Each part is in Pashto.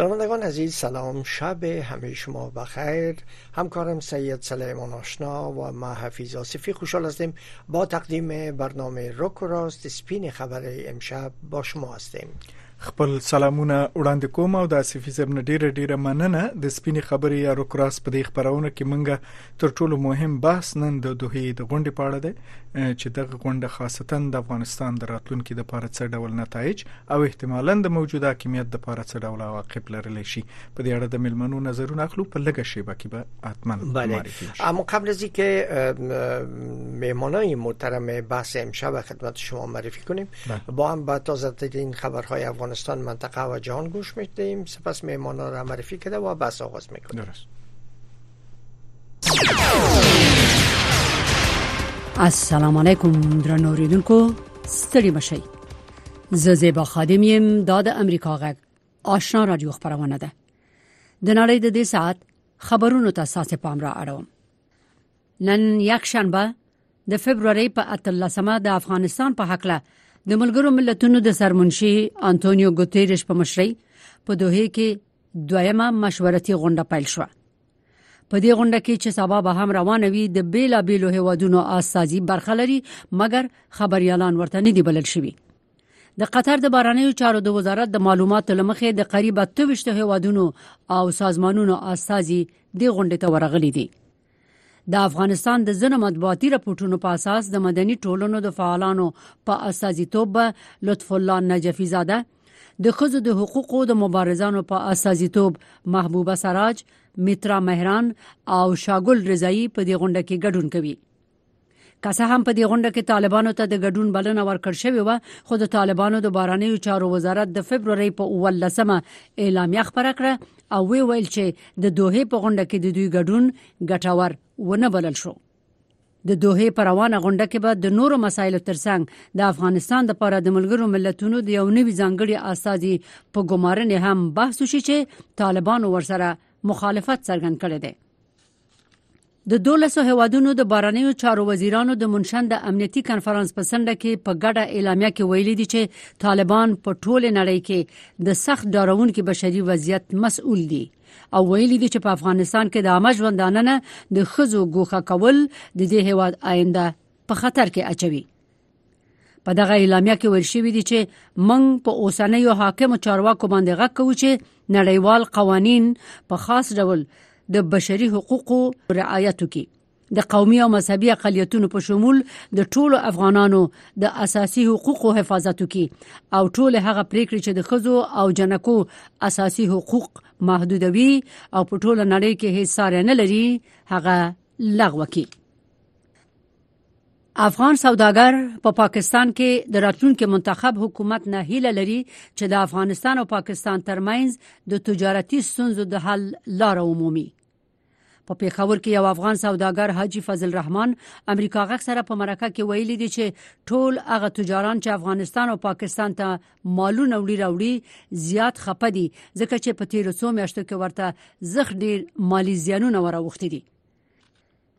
شنوندگان عزیز سلام شب همه شما بخیر همکارم سید سلیمان آشنا و ما حفیظ آصفی خوشحال هستیم با تقدیم برنامه روک راست سپین خبر امشب با شما هستیم خپل سلامونه وړاندې کوم او د اسفي زب نه ډیره ډیره مننه د سپینې خبرې یا روکراس په دې خبرونه کې منګه تر ټولو مهم بحث نن د دوه د غونډې په اړه ده چې دغه غونډه خاصتا د افغانستان د راتلونکو د پاره څه ډول نتایج او احتمالاً د موجوده حکومت د پاره څه ډول عواقب لرل شي په دې اړه د ملمنو نظرونه اخلو په لګه شی باقي به اتمن بله اما قبل از اینکه مهمانای محترم بحث امشب خدمت شما معرفی کنیم بله. با هم به تا زده که این خبرهای افغانستان منطقه و جهان گوش میکنیم سپس میمانان را معرفی کرده و بس آغاز میکنیم درست السلام علیکم درنو ریدونکو ستړي مشي زه زیبا خادم یم دا د امریکا غږ آشنا رادیو خبرونه ده د نړۍ د دې ساعت خبرونو ته ساسې پام را اړوم نن یک شنبه د فبرवरी په 18مه د افغانستان په حق له د ملګرو ملتونو د سرمنشي انټونیو ګوتيريش په مشرۍ په دوه کې دویمه مشورتي غونډه پیل شوه په دې غونډه کې چې سبا به هم روانه وي د بیلا بیلو هوادونو اساسي برخه لري مګر خبريالان ورته نه دی بلل شوی د قطر د بارنیو چارو د وزارت د معلوماتو لمخې د قریب 28 هوادونو او سازمانونو اساسي د غونډې ته ورغلي دي د افغانستان د ځینو مطبوعاتي راپورټونو په اساس د مدني ټولنو د فعالانو په اساسیتوب لطف الله نجفي زاده د خزو د حقوقو د مبارزانو په اساسیتوب محبوبه سراج میترا مهران او شاګل رضایی په دې غونډه کې ګډون کوي که څه هم په دې غونډه کې طالبانو ته د ګډون بلنه ورکړ شوې و خو د طالبانو د بارانیو چارو وزارت د فبرवरी په 18مه اعلامیه خبره کړه او وی ویل چې د دوه په غونډه کې د دوی ګډون ګټور ونه بلل شو د دوه پر روانه غونډه کې به د نورو مسایلو ترڅنګ د افغانستان د لپاره د ملګرو ملتونو د یو نوي ځانګړي استاذي په ګمارنه هم بحث وشي چې طالبانو ورسره مخالفت څرګند کړی دی د دولسو هوادونو د بارنیو چارو وزیرانو د منشن د امنیتي کانفرنس په سنډه کې په ګډه اعلامیه کې ویلي دي چې طالبان په ټوله نړۍ کې د سخت ډارونکو بشري وضعیت مسؤل دي او ویلي دي چې په افغانستان کې د عامه ژوندانه د خزو ګوښه کول د دې هواد آینده په خطر کې اچوي په دغه اعلامیه کې ویل شوی دی چې موږ په اوسنیو حاکمو چارواکو باندې غږ کوو چې نړیوال قوانین په خاص ډول د بشري حقوقو رعایت وکړي د قومي او مذهبي اقلیتونو په شمول د ټولو افغانانو د اساسي حقوقو حفاظت وکړي او ټول هغه پریکړې چې د خزو او جنکو اساسي حقوق محدودوي او په ټوله نړۍ کې هیڅ ساري نه لري هغه لغوه کړي افغان سوداګر په پا پاکستان کې د راتلونکي منتخب حکومت نه هیله لري چې د افغانستان او پاکستان ترمنځ د تجارتي ستونزو د حل لار ومومي په پیښور کې یو افغان سوداګر حاجی فضل الرحمن امریکا غږ سره په مرکه کې ویلي دي چې ټول هغه تجاران چې افغانستان او پاکستان ته مالونه وړي راوړي زیات خپه دي ځکه چې په تیر څو میاشتو کې ورته زخ ډیر مالی زیانونه وراوښتي دي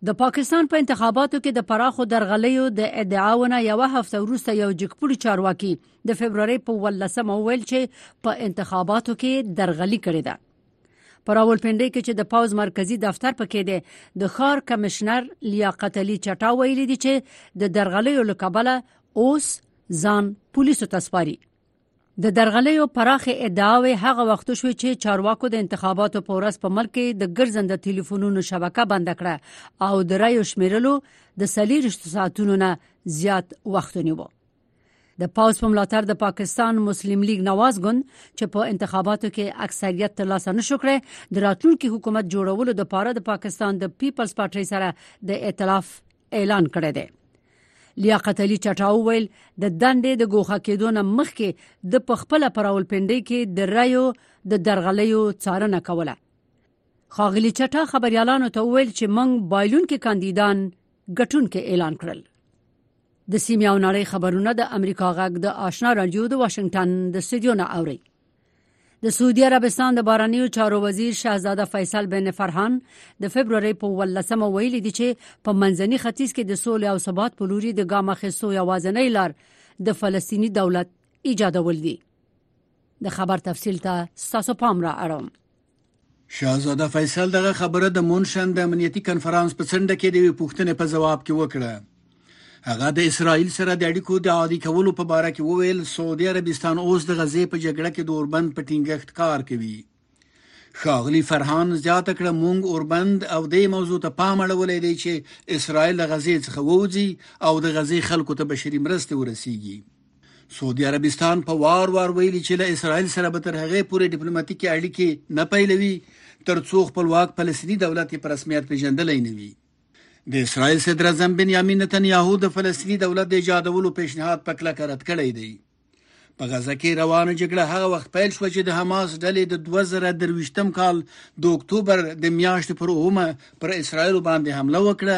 د پاکستان په انتخاباتو کې د پراخو درغلیو د ادعاونه یو هفته وروسته یو جګپوړي چارواکي د فبرवरी په 18 مو ویل چې په انتخاباتو کې درغلي کړې ده په راولپنډۍ کې چې د پاوز مرکزی دفتر پکې دی د خار کمشنر لیاقت علي چټا ویلي دي چې د درغلیو لکبله اوس ځان پولیسو تسپاري د درغلیو پراخې ادعاوې هغه وخت شوې چې چارواکو د انتخاباتو په ورځ په ملک کې د ګرځنده ټلیفونونو شبکه بند کړه او د رایو شمیرلو د سلیری رشتو ساعتونو نه زیات وخت ونیو د پاوس په ملاتړ د پاکستان مسلم لیگ نواز ګوند چې په انتخاباتو کې اکثریت ترلاسه نشو کړی د راتلونکي حکومت جوړولو لپاره د پاکستان د پیپلز پارټۍ سره د ائتلاف اعلان کړی دی لیاقت علي چټاو ویل د دندې د ګوخه کېدو نه مخکې د پخپل پرول پندې کې د رایو د درغلیو څارنه کوله خاغلی چټا خبريالانو ته ویل چې موږ بایلون کې کاندیدان ګټون کې اعلان کړل د سیمه او نړۍ خبرونه د امریکا غږ د آشنا رادیو د واشنگټن د استودیو نه اوري د سعودي عربستان د بارنیو چارو وزیر شاهزاده فیصل بن فرحان د فبرवरी په ولسمه ویلي دي چې په منځني ختیځ کې د سولې او ثبات په لوري د ګام اخیستو یوازنۍ لار د فلسطیني دولت ایجادول دي د خبر تفصیل ته تاسو پام را اړوم شاهزاده فیصل دغه خبره د مونشن د امنیتي کنفرانس په څنډه کې د یوې پوښتنې په ځواب کې وکړه هغه د اسرایل سره د اړیکو د عادي کولو په اړه کې وویل سعودي عربستان اوس د غزې په جګړه کې د اوربند په ټینګښت کار کوي ښاغلی فرحان زیاته کړه مونږ اوربند او دې موضوع ته پام اړولې دی چې اسرایل غزې څخه ووځي او د غزې خلکو ته بشري مرستې ورسیږي سعودي عربستان په وار وار ویلي چې له اسرایل سره به تر هغه پورې ډیپلوماټیکې اړیکې نه پیلوي ترڅو خپلواک فلسطیني دولت په رسمیت پیژندلای نه وي د اسرایل صدر اعظم بنیامین نتنیاهو د فلسطیني دولت د ایجادولو پیشنهاد په کلکه رد کړی دی په غزه کې روانه جګړه هغه وخت پیل شو چې د حماس ډلې د 2023م کال د اکتوبر د میاشتې پر اومه پر اسرایل باندې حمله وکړه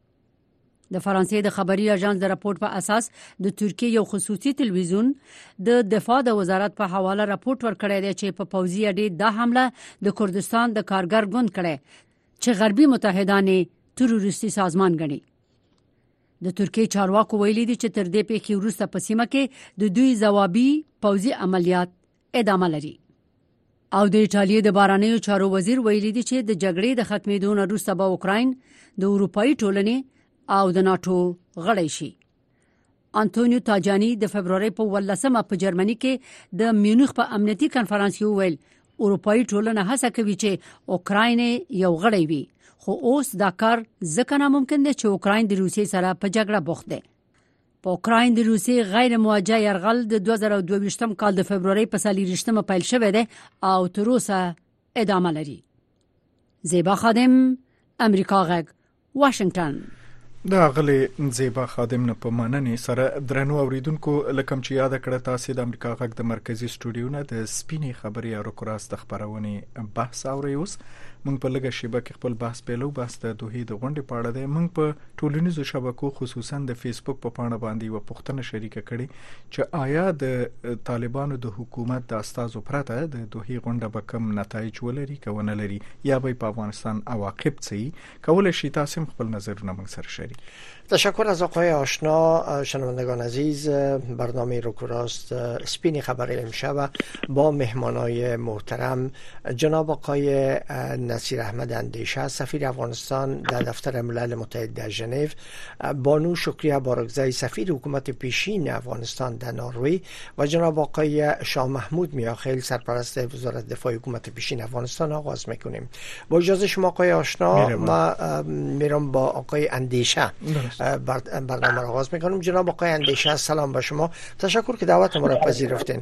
د فرانسې د خبري اژانس د راپورټ په اساس د ترکیه یو خصوصي تلویزیون د دفاع د وزارت په حواله راپورټ ورکړی دی چې په پوځي اډې دا حمله د کوردستان د کارګر ګوند کړې چې غربي متحدان تروریستي سازمان ګڼي د ترکیه چارواکو ویلي دي چې تر دې پیښې وروسته په سیمه کې د دوی ځوابي پوځي عملیات ادامه لري او د ایتالیا د بارانیو چارو وزیر ویلي دی چې د جګړې د ختمېدو نه وروسته به اوکراین د اروپאי ټولنې او د ناتو غړی شي انټونیو تاجانی د فبرवरी په 18مه په جرمني کې د میونخ په امنیتي کانفرنس کې ویل اروپאי ټولنه هڅه کوي چې اوکراین یو غړی وي خو اوس دا کار ځکه ناممکن دی چې اوکراین د روسیې سره په جګړه بوخت دی په اوکراین د روسي غیر موجه يرغل د 2022م کال د فبرवरी په 23مه پیل شوه دی او تر اوسه ادامه لري زیبا خادم امریکا غږ واشنگټن دا غلې زیبا خادم نه په مننې سره درنو اوریدونکو لکم چې یاد کړه تاسو د امریکا غږ د مرکزی سټوډیو نه د سپینې خبرې او کراس د خبرونه بحث اوري اوس مونږ په لګه شیبه کې خپل بحث پیلو بحث د دوه د غونډې پاړه دی مونږ په ټولنیزو شبکو خصوصا د فیسبوک په پاڼه باندې یو پوښتنه شریکه کړې چې آیا د طالبانو د حکومت د استادو پرته د دوه غونډه به کم نتایج ولري که ونه لري یا به په افغانستان عواقب څه وي کولای شي تاسو خپل نظرونه موږ سره شریک تشکر از آقای آشنا شنوندگان عزیز برنامه روکوراست سپین خبر امشب با مهمانای محترم جناب آقای نصیر احمد اندیشه سفیر افغانستان در دفتر ملل متحد در ژنو بانو شکریه بارگزای سفیر حکومت پیشین افغانستان در ناروی و جناب آقای شاه محمود میاخیل سرپرست وزارت دفاع حکومت پیشین افغانستان آغاز میکنیم با اجازه شما آقای آشنا میرم با آقای اندیشه برنامه را آغاز میکنم جناب آقای اندیشه سلام به شما تشکر که دعوت ما را پذیرفتین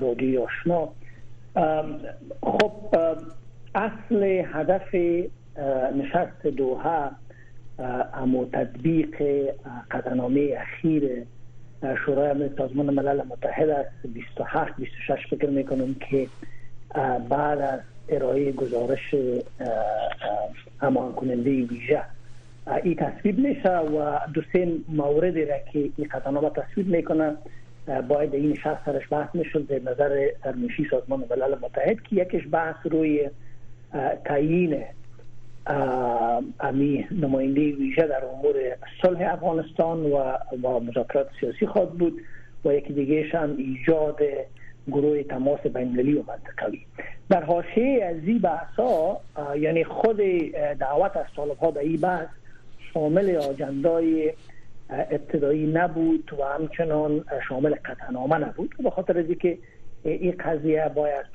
رادیوی آشنا خب اصل هدف نشست دوحه اما تطبیق قدرنامه اخیر شورای امنیت سازمان ملل متحد است 27 26 فکر میکنم که بعد از ارائه گزارش همان کننده ویژه ای تصویب میشه و دو سه موردی را که ای قطعنامه تصویب میکنه باید این شخص سرش بحث میشد در نظر سرنوشی سازمان ملل متحد که یکیش بحث روی تعیین امی نماینده ویژه در امور صلح افغانستان و با مذاکرات سیاسی خود بود و یکی دیگهش هم ایجاد گروه تماس بینالمللی و منطقوی در حاشیه از این بحث ها یعنی خود دعوت از طالب ها به این بحث شامل آجندای ابتدایی نبود و همچنان شامل قطعنامه نبود به خاطر از که این قضیه باید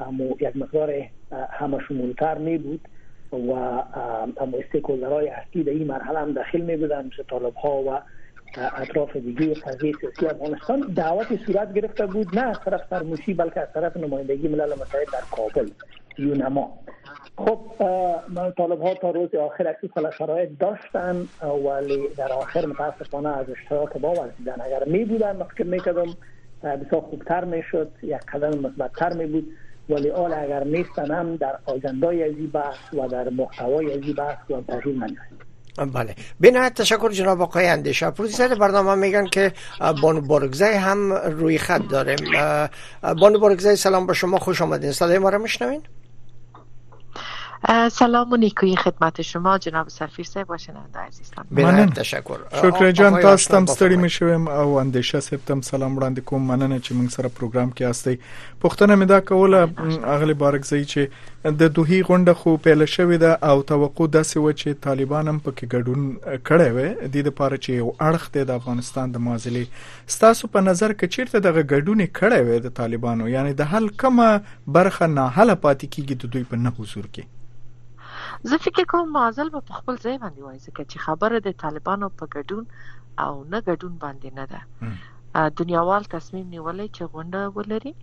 امو یک مقدار همه شمولتر می بود و امو استیکولدرهای اصلی در این مرحله هم داخل می بودن مثل طالب ها و اطراف دیگه قضیه سیاسی افغانستان دعوت صورت گرفته بود نه از طرف سرموشی بلکه از طرف نمایندگی ملل متحد در کابل یونما خب طالب ها تا روز آخر اکی کل شرایط داشتن ولی در آخر متاسفانه از اشتراک با وزیدن اگر می بودن من فکر می کردم بسیار خوبتر می شد یک قدم مثبتتر می بود ولی آل اگر نیستن هم در آجندای ازی بحث و در محتوای ازی بحث و تغییر نمیاد بله به نهایت تشکر جناب آقای اندیشه پروزیسر برنامه میگن که بانو بارگزای هم روی خط داریم بانو بارگزای سلام به شما خوش آمدین صدای ما را میشنوین سلام و نیکوی خدمت شما جناب سفیر صاحب و شنونده عزیزان مننه تشکر شکر جان تاسو تم ستړي مشوم او اندیشه صاحب تم سلام وړاندې کوم مننه چې موږ سره پروګرام کې هستي پښتنه مې دا کوله اغلی بارکزی چې د دوحې غونډه خو پیل شوې ده او توقع داسې و چې طالبان هم پکې ګډون کړی وي د دې لپاره چې یو اړخ دی د افغانستان د معادلې ستاسو په نظر کې چیرته دغه ګډون کړی وي د طالبانو یعنی د حل کومه برخه ناهله پاتې کیږي د دوی په نه حضور کې زه فکر کوم معادل به په خپل ځای باندې وایي ځکه چې خبره د طالبانو په ګډون او نه ګډون باندې نه ده دنیاوال تصمیم نیولای چې غونډه ولري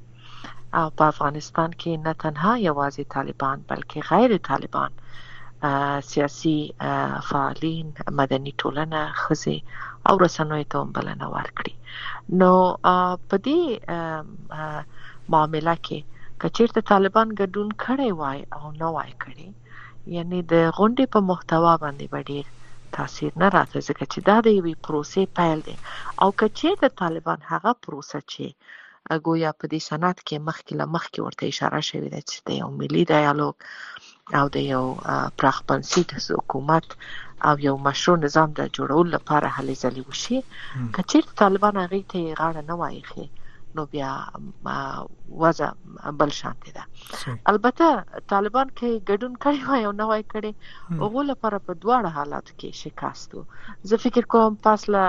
او په افغانستان کې نه تنها یوازې طالبان بلکې غیر طالبان سیاسي فعالین مدني ټولنه خزي او رسنوي ته هم بلنه ورکړي نو په دې معاملې کې کچیرته طالبان ګډون کړي وای او نه وای کړي یعنی د غونډې په محتوا باندې به ډیر تاثیر نه راته ځکه چې دا د یوې پروسې پیل دی او کچیرته طالبان هغه پروسه چې ګویا په دې سند کې مخکې له مخکې ورته اشاره شوې ده چې د یو ملي ډیالوګ او د یو پراخ بنسټ حکومت او یو مشروع نظام د جوړولو لپاره هلې ځلې وشي که چیرته طالبان هغې ته غاړه نه وایخي نو بیا وضع بل شانتي ده البته طالبان کې ګډون کړی وای او نه وای کړی هغه لپاره په دواړه حالاتو کې شکست وو زه فکر کوم پس له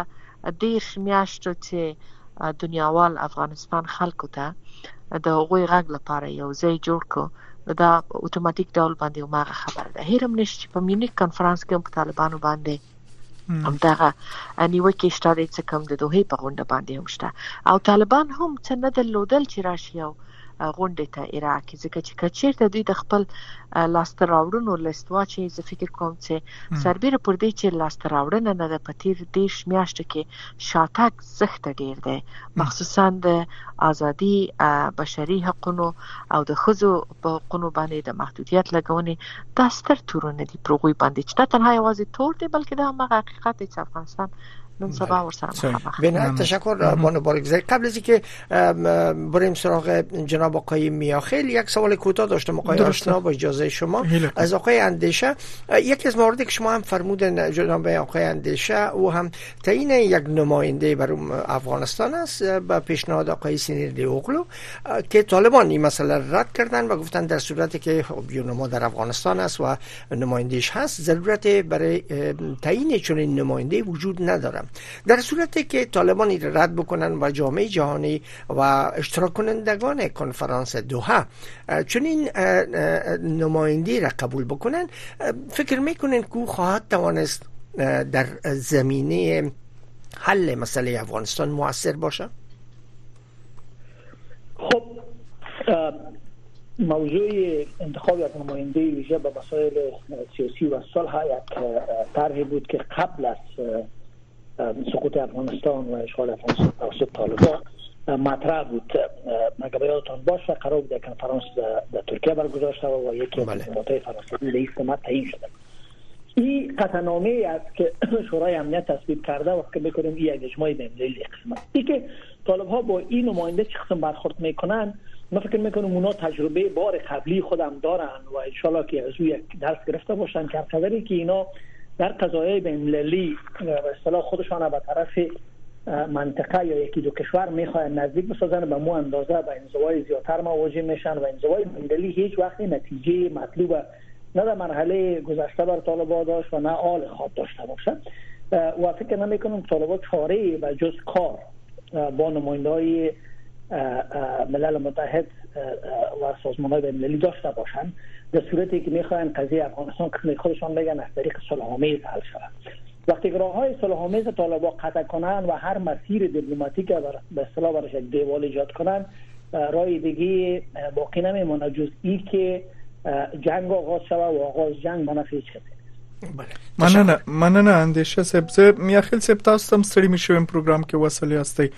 دېرش میاشتو چې دنیاوال افغانستان خلکو ته د هغوی غږ لپاره یو ځای جوړ کو نو دا اتوماتیک ډول باندې هماغه خبره ده هیرم نشي چې په میونیک کانفرنس کې هم په طالبانو باندې همدغه نیوکې شته دی څه کم د دوحې په غونډه باندې هم شته او طالبان هم څه نه درلودل چې راشي او غونډې ته ایره کی ځکه چې که چیرته دوی د خپل لاسته راوړنو لیست واچوي زه فکر کوم چې سربیره پر دې چې لاسته راوړنه نه ده په تیر دیش میاشتو کې شاتګ زښته ډیر دی مخصوصا د ازادي بشري حقوقو او د خزو په حقوقو باندې د محدودیت لګونې دا ستر تورونه دي پروغوي باندې چې نه تنها یوازې تور دی بلکې دا هغه حقیقت دی چې افغانستان من سبا ورسره مخامخ بنهایت تشکر بانو بارکزی قبل از اینکه بریم سراغ جناب آقای میاخیل یک سوال کوتاه داشتم آقای آشنا با اجازه شما از آقای اندیشه یکی از مواردی که شما هم فرمودن جناب آقای اندیشه او هم تعیین یک نماینده بر افغانستان است به پیشنهاد آقای سینیردی اوغلو که طالبان این مسئله رد کردن و گفتن در صورتی که خب یونما در افغانستان است و نمایندهش هست ضرورت برای تعیین چنین نماینده وجود ندارم در صورتی که طالبان رد بکنن و جامعه جهانی و اشتراک کنندگان کنفرانس دوها چنین نمایندی را قبول بکنن فکر میکنن که خواهد توانست در زمینه حل مسئله افغانستان موثر باشه خب موضوع انتخاب یک نماینده ویژه به مسائل سیاسی و صلح یک طرحی بود که قبل از سقوط افغانستان و اشغال افغانستان توسط طالبان مطرح بود مگه یادتان باشه قرار بود یک کنفرانس در ترکیه برگزار شده و یکی از بله. فرانسه فرانسوی رئیس حکومت تعیین شده این قطعنامه است که شورای امنیت تصویب کرده و که بکنیم این یک اجماعی به امضای قسمت ای که طالب ها با این نماینده چه قسم برخورد میکنند ما فکر میکنم اونا تجربه بار قبلی خودم دارن و انشالله که از او یک درس گرفته باشند که قدری که اینا در قضایه بینالمللی به اصطلاح خودشان به طرف منطقه یا یکی دو کشور میخواهند نزدیک بسازن به مو اندازه به انزوای زیاتر مواجه میشن و انزوای مندلی هیچ وقت نتیجه مطلوب نه در مرحله گذشته بر طالبا داشت و نه آل خواب داشته باشد و فکر نمی کنم طالبا چاره و جز کار با نماینده های ملل متحد و سازمان های مللی داشته باشند در صورتی که میخواین قضیه افغانستان که خودشان میگن از طریق صلح آمیز حل شود وقتی که راههای صلح آمیز طالبا قطع کنند و هر مسیر دیپلماتیک را به اصطلاح براش یک دیوال ایجاد کنند رای دیگه باقی نمیماند جز ای که جنگ آغاز شود و آغاز جنگ به نفع هیچ کسی بله. مننه مننه اندیشه صاحب زه میاخیل صاحب تاسو هم ستړي مشوم پروګرام کې وصلې استي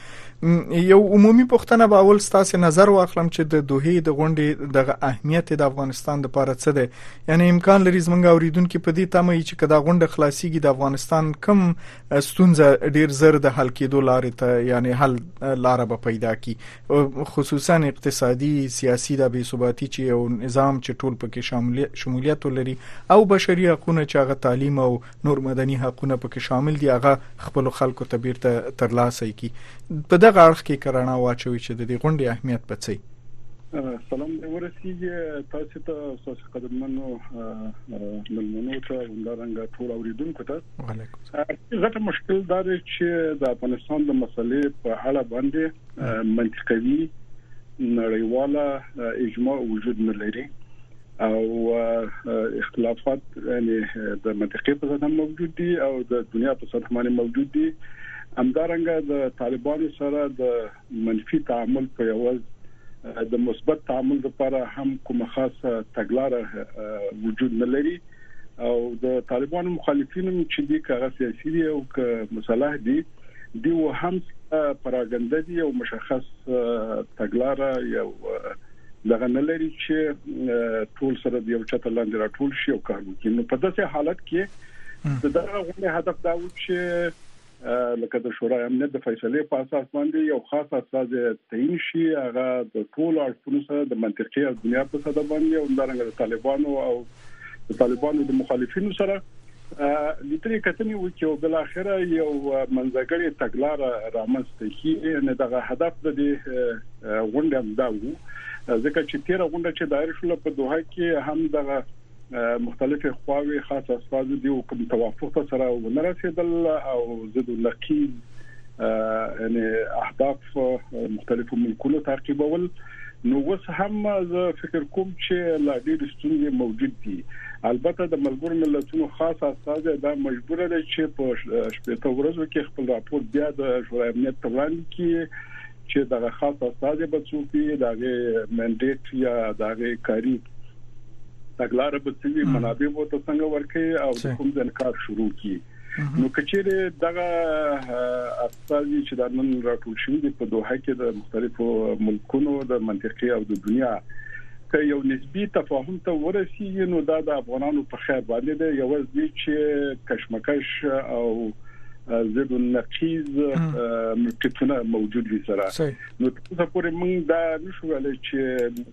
یو عمومي پښتنه به اول ستاسو نظر واخلم چې د دوه د غونډې د اهمیت د افغانستان لپاره څه دی یعنی امکان لري زمونږ اوریدونکو په دې تمه چې کدا غونډه خلاصيږي د افغانستان کم ستونزه ډیر زر د حل کېدو لارې ته یعنی حل لار به پیدا کی خصوصا اقتصادي سیاسي د بې ثباتی چې یو نظام چې ټول پکې شامل شمولیت لري او بشري حقوقونه چې هغه تعلیم او نور مدني حقونه پکې شامل دي هغه خپل خلکو ته بیرته ترلاسه کی په دغه اړخ کې کرانا واچوي چې د دې غونډې اهمیت پڅي سلام دی ورسیږي تاسو ته تاسو قدرمنو ملمنو ته همدارنګه ټول اوریدونکو ته غټه مشکل دا دی چې د افغانستان د مسلې په اړه باندې منطقي نړیواله اجماع وجود نه لري او اختلافات یعنی د منطقې په سطح موجود دي او د دنیا په سطح باندې موجود دي همدارنګه د طالبانو سره د منفي تعامل په یوز د مثبت تعامل لپاره هم کوم خاصه تګلارې وجود نه لري او د طالبانو مخالفین چې د کاغه سیاسي دي او ک مصالح دي دی و هم پراګنده دي او مشخص تګلارې یو دغه نه لري چې ټول سره د یو چتر لاندې راټول شي او کار وکړي نو په داسې حالت کې د دغه غونډې هدف دا و چې لکه د شورای امنیت د فیصلې په اساس باندې یو خاص استاد تعین شي هغه د ټول اړخونو سره د منطقي او بنیاد په ساده باندې او د رنګ د طالبانو او د طالبانو د مخالفینو سره لیدلې کتنې وکړي او بل اخره یو منځګړی تګلار رامنځته شي نه دغه هدف د غونډې هم دا وو ځکه چې تیر غونډه چې دایر شول په دوه کې هم دغه مختلفې خواوې خاص اساس دي او کوم توافق ته سره ونه رسیدل او زه د نقیز یعنی اهداف مختلفو ملکونو تعقیبول نو اوس هم زه فکر کوم چې لا ډېر ستونزې موجود دي البته د ملګرو ملتونو خاص استاد دا مجبور دی چې په شپږ ورځو کې خپل راپور بیا د شورای امنیت ته وړاندې کړي چې دغه خاص استاد به څوک وي دغه منډیټ یا دغه کاری تګلارې به څه وي منابع به څنګه ورکړي او کوم ځنکار شروع کړي نو کچېره دغه استاذي چې د نن راټول شوی دی په دوه کې د مختلفو ملکونو د منطقي او د دنیا که یو نسبی تفاهم ته ورسیږي نو دا د افغانانو په خیر باندې دی یو ځدی چې کشمکش او زید النقیز مکتونه موجود وي سره نو تاسو پورې موږ دا نشو ویلای چې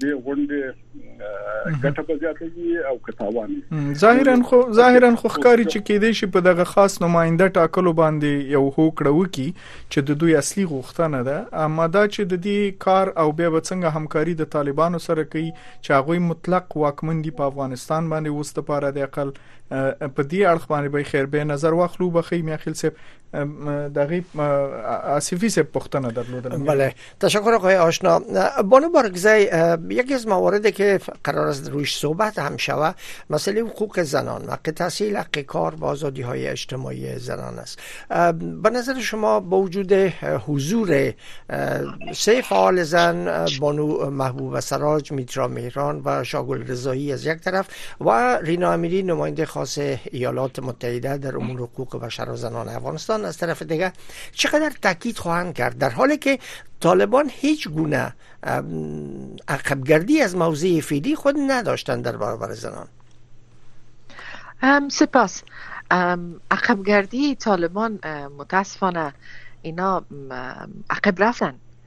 د غونډې ګټه به زیاته وي او که تاوان ظاهرا خو ظاهرا خو ښکاری چې کېدې شي په دغه خاص نماینده ټاکلو باندې یو هوکړه وکي چې د دوی اصلي غوښتنه ده اما دا چې د دې کار او بیا به څنګه همکاري د طالبانو سره کوي چې هغه مطلق واکمن دي په افغانستان باندې اوس د پاره د عقل په دې اړه باندې به خیر به نظر واخلو بخې میاخیل صاحب دغه اسفی صاحب پښتنه درلودل بله تشکر آقای آشنا بانو بارگزی یکی از مواردی که قرار است روش صحبت هم شوه مسئله حقوق زنان حق تحصیل حق کار و آزادی های اجتماعی زنان است به نظر شما با وجود حضور سه فعال زن بانو محبوب سراج میترا مهران و شاگل رضایی از یک طرف و رینا امیری نماینده خاص ایالات متحده در امور حقوق بشر و زنان افغانستان از طرف دیگه چقدر تاکید خواهند کرد در حالی که طالبان هیچ گونه عقبگردی از موضع فیدی خود نداشتند در برابر زنان سپاس عقبگردی طالبان متاسفانه اینا عقب رفتن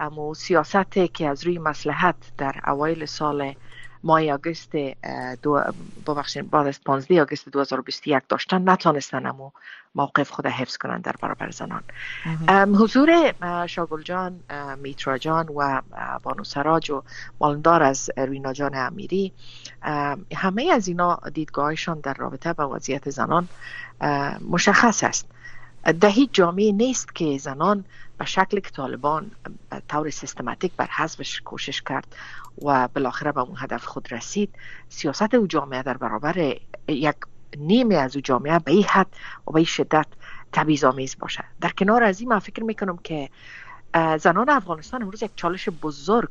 اما سیاستی که از روی مسلحت در اوایل سال ماه آگست دو ببخشید بعد از 15 آگست 2021 داشتن نتونستن اما موقف خود حفظ کنن در برابر زنان حضور شاگل جان میترا جان و بانو سراج و مالندار از روینا جان امیری همه از اینا دیدگاهشان در رابطه با وضعیت زنان مشخص است دهی جامعه نیست که زنان به شکل که طالبان طور سیستماتیک بر حذفش کوشش کرد و بالاخره به اون هدف خود رسید سیاست او جامعه در برابر یک نیمه از او جامعه به این حد و به این شدت تبیز آمیز باشه در کنار از این من فکر میکنم که زنان افغانستان امروز یک چالش بزرگ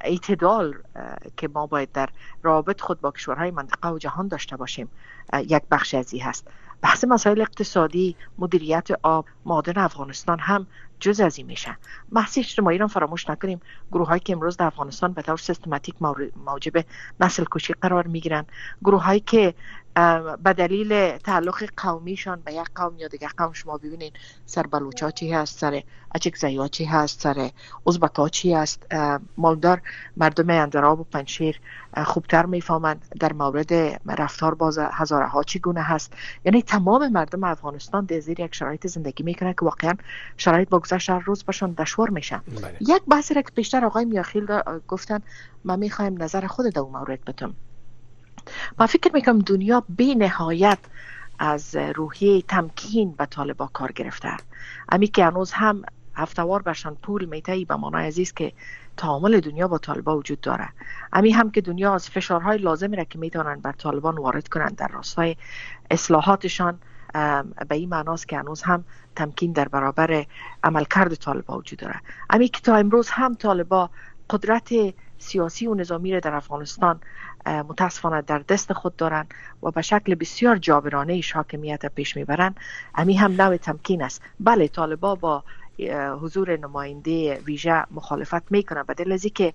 اعتدال که ما باید در رابط خود با کشورهای منطقه و جهان داشته باشیم یک بخش از این هست بحث مسائل اقتصادی مدیریت آب مادن افغانستان هم جز از این میشن بحث اجتماعی را فراموش نکنیم گروه هایی که امروز در افغانستان به طور سیستماتیک موجب نسل کشی قرار میگیرن گروه هایی که به دلیل تعلق قومیشان به یک قوم یا دیگه قوم شما ببینین سر بلوچا چی هست سر اچک زیا چی هست سر ازبکا چی هست مالدار مردم اندراب و پنشیر خوبتر میفهمند در مورد رفتار باز هزاره ها چی گونه هست یعنی تمام مردم افغانستان در زیر یک شرایط زندگی میکنه که واقعا شرایط با گذشت روز باشون دشوار میشن بله. یک بحثی را که بیشتر آقای میاخیل گفتن من میخوایم نظر خود در مورد بتم من فکر میکنم دنیا بی نهایت از روحیه تمکین به طالبا کار گرفته امی که هنوز هم هفتوار برشان پول میتهی به مانای عزیز که تعامل دنیا با طالبا وجود داره امی هم که دنیا از فشارهای لازمی را که میتونن بر طالبان وارد کنند در راستای اصلاحاتشان به این معناست که هنوز هم تمکین در برابر عملکرد طالبا وجود داره امی که تا امروز هم طالبا قدرت سیاسی و نظامی را در افغانستان متاسفانه در دست خود دارن و به شکل بسیار جابرانه ایش حاکمیت پیش میبرن امی هم نوع تمکین است بله طالبا با حضور نماینده ویژه مخالفت میکنن و دل که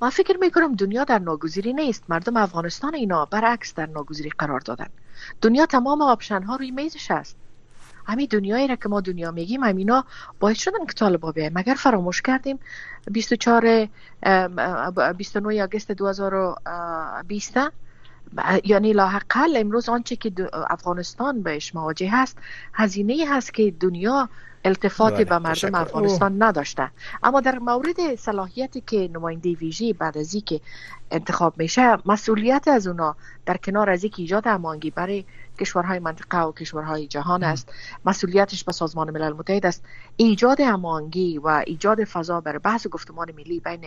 ما فکر میکنم دنیا در ناگزیری نیست مردم افغانستان اینا برعکس در ناگزیری قرار دادن دنیا تمام آپشن ها روی میزش است همین دنیایی را که ما دنیا میگیم همینا باید شدن که طالبا بیایم مگر فراموش کردیم 24 29 آگست 2020 یعنی لاحقل امروز آنچه که افغانستان بهش مواجه هست هزینه هست که دنیا التفات بله، به مردم افغانستان نداشته اما در مورد صلاحیتی که نماینده ویژه بعد از که انتخاب میشه مسئولیت از اونا در کنار از اینکه ایجاد امانگی برای کشورهای منطقه و کشورهای جهان است مسئولیتش به سازمان ملل متحد است ایجاد امانگی و ایجاد فضا برای بحث گفتمان ملی بین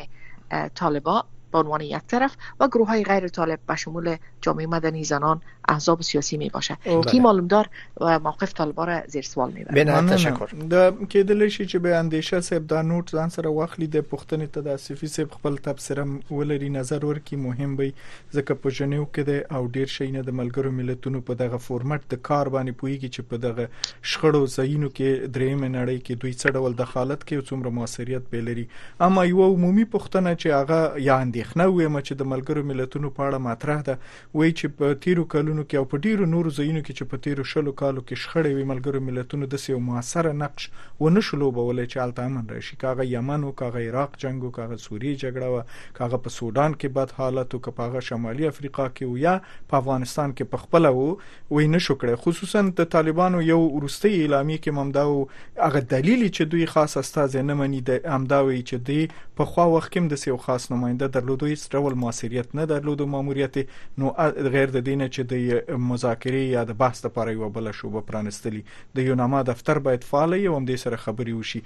طالبان به عنوان یک طرف و گروه های غیر طالب به شمول جامعه مدنی زنان احزاب سیاسی می باشه که معلوم دار و موقف طالبا را زیر سوال میبره بنایت تشکر دا کېدل شي چې به اندیشه صاحب دا نوټ ځان سره واخلي د پښتنې ته د اسفي صاحب خپل تبصره ولري نظر ورکي مهم وي ځکه په جنیو کې ده او ډیر شي نه د ملګرو ملتونو په دغه فورمټ د کار باندې پويږي چې په دغه شخړو زینو کې دریم نړۍ کې دوی څه ډول دخالت کوي څومره موثریت به لري اما یو عمومي پښتنه چې هغه یا اندیښنه وي چې د ملګرو ملتونو په اړه مطرح ده وایي چې په تېرو کلونو کې او په ډېرو نورو ځایونو کې چې په تېرو شلو کالو کې شخړې وې، ملګرو ملتونو داسې یو موثره نقش و نه شو لوبولی چې هلته امن راشي، که هغه یمن و، که هغه عراق جنګ و، که هغه سوریې جګړه وه، که هغه په سوډان کې بد حالت و، که په هغه شمالي افریقا کې و یا په افغانستان کې پخپله و، و یې نه شو کړای، خصوصاً د طالبانو یو وروستۍ اعلامیه کې هم همدا و، هغه دلیل یې چې دوی خاص استازی نه مني د همدا وی چې دوی په خوا وخت کې د سیو خاص نماینده درلودو هیڅ ډول موثریت نه درلودو ماموریت نو غیر د دینه چې د مذاکره یا د بحث لپاره یو بل شوبه پرانستلی د یوناما دفتر باید فعال یو هم دې سره خبري وشي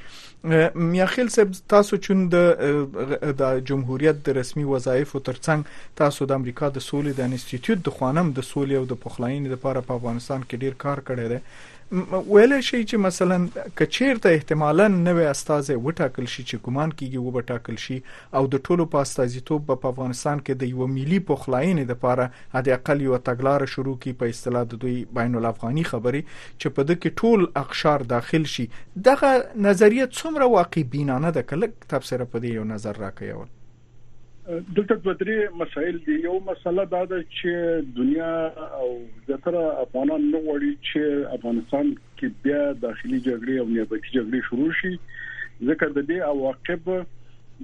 میاخیل صاحب تاسو چون د د جمهوریت د رسمي وظایفو ترڅنګ تاسو د امریکا د سولې د انسټیټیوټ د خوانم د سولې او د پخلاینې لپاره په افغانستان کې ډیر کار کړی دی ویلی شئ چې مثلا که چیرته احتمالا نوی استازی وټاکل شي چې ګمان کیږي وبه ټاکل شي او د ټولو په استازیتوب به په افغانستان کې د یو ملي پخلاینې لپاره حد اقل یو تګلار شروع کی په اصطلاح د دوی بین الافغاني خبرې چې په دې کې ټول اقشار داخل شي دغه نظریه څومره واقع بینانه ده کله تفسیر په دې یو نظر راکې اول دلته دوه درې مسایل دي یو مسله دا ده چې دنیا او زیاتره افغانان نه غواړي چې افغانستان کې بیا داخلي جګړې او نیابتي جګړې شروع شي ځکه د دې عواقب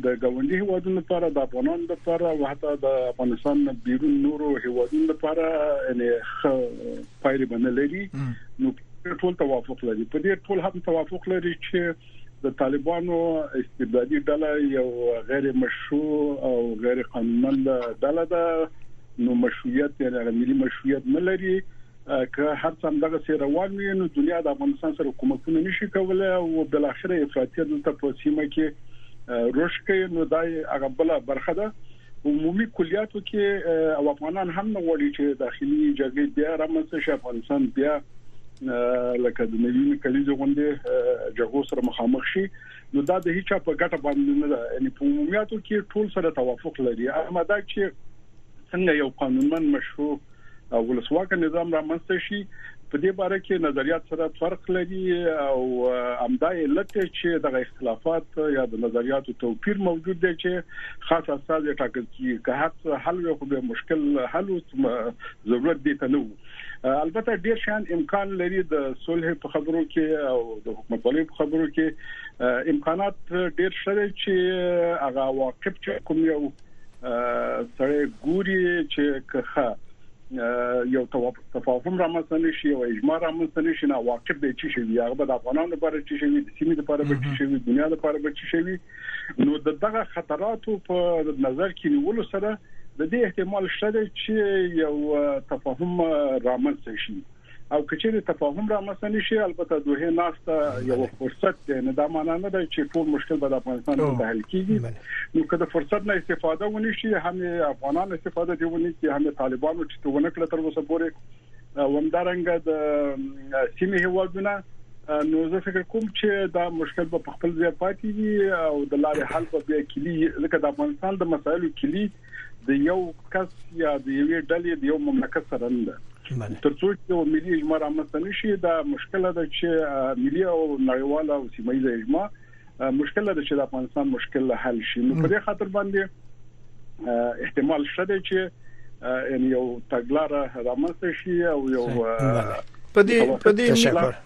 د ګاونډي هوادونو لپاره د افغانانو لپاره او حتی د افغانستان نه بیرون نورو هوادونو لپاره یعنی پایلې باندې لري نو ټول توافق لري په دې ټول هم توافق لري چې د طالبانو استبدادي ډله یو غیر مشروع او غیر قانونمند ډله ده نو مشروعیت یې نه ملي مشروعیت نه لري که هر څه هم دغه سي روان وي نو دنیا د افغانستان سره کومکونه نشي کولای او بل اخر افراطیت دلته په سیمه کې روش کوي نو دا هغه بل برخه ده عمومي کلیاتو کې او افغانان هم نه غواړي چې داخلي جګړې بیا رامنځته شي افغانستان بیا لکه د نویمه کلیزه غونډه جګړو سره مخامخ شي نو دا د هیڅ په ګټه باندې نه ده یعنی په عمومیاتو کې ټول سره توافق لري اما دا چې څنګه یو قانونمن مشروع ولسواک نظام رامنځته شي په دې باره کې نظریات سره فرق لري او همدا علت دی چې دغه اختلافات یا د نظریاتو توپیر موجود دی چې خاص اساس ټاکل کیږي که هر حل وي خو به مشکل حل ضرورت دي ته نه وو البته ډیر شان امکان لري د صلح په خبرو کې او د حکومت ولې په خبرو کې امکانات ډیر شته چې هغه واقف چې کوم یو سره ګوري چې کخه یو تفاهم رامنځته نشي او اجماع رامنځته نشي نو واقع به چی شي هغه به د افغانانو لپاره چی شي د سیمې لپاره به چی شي د دنیا لپاره به چی شي نو دغه خطراتو په نظر کې نیول سره د دې احتمال شته چې یو تفاهم رامنځته شي او کچېرې تفاهم رامنځته نشي البته دوه ناسته یو فرصت دی نه دا معنی نه ده چې ټول مشکل به د افغانستان په حل کیږي نو کله فرصت نه استفاده ونی شي هم افغانان استفاده دی ونی چې هم طالبانو چې ته ونکړه تر اوسه پورې ومدارنګ د سیمه هیوادونه نو زه فکر کوم چې دا مشکل به خپل ځای پاتې وي او د لارې حل به بیا کلی ځکه د افغانستان د مسایلو کلی د یو کس یا د یوې ډلې د یو مملکت سره نه ده ترڅو چې یو ملي اجماع رامنځته نشي دا مشکله ده چې ملي او نړیواله او سیمه ییزه اجماع مشکله ده چې د افغانستان مشکل حل شي نو په دې خاطر باندې احتمال شته چې یو تګلاره رامنځته شي او یو په دې په دې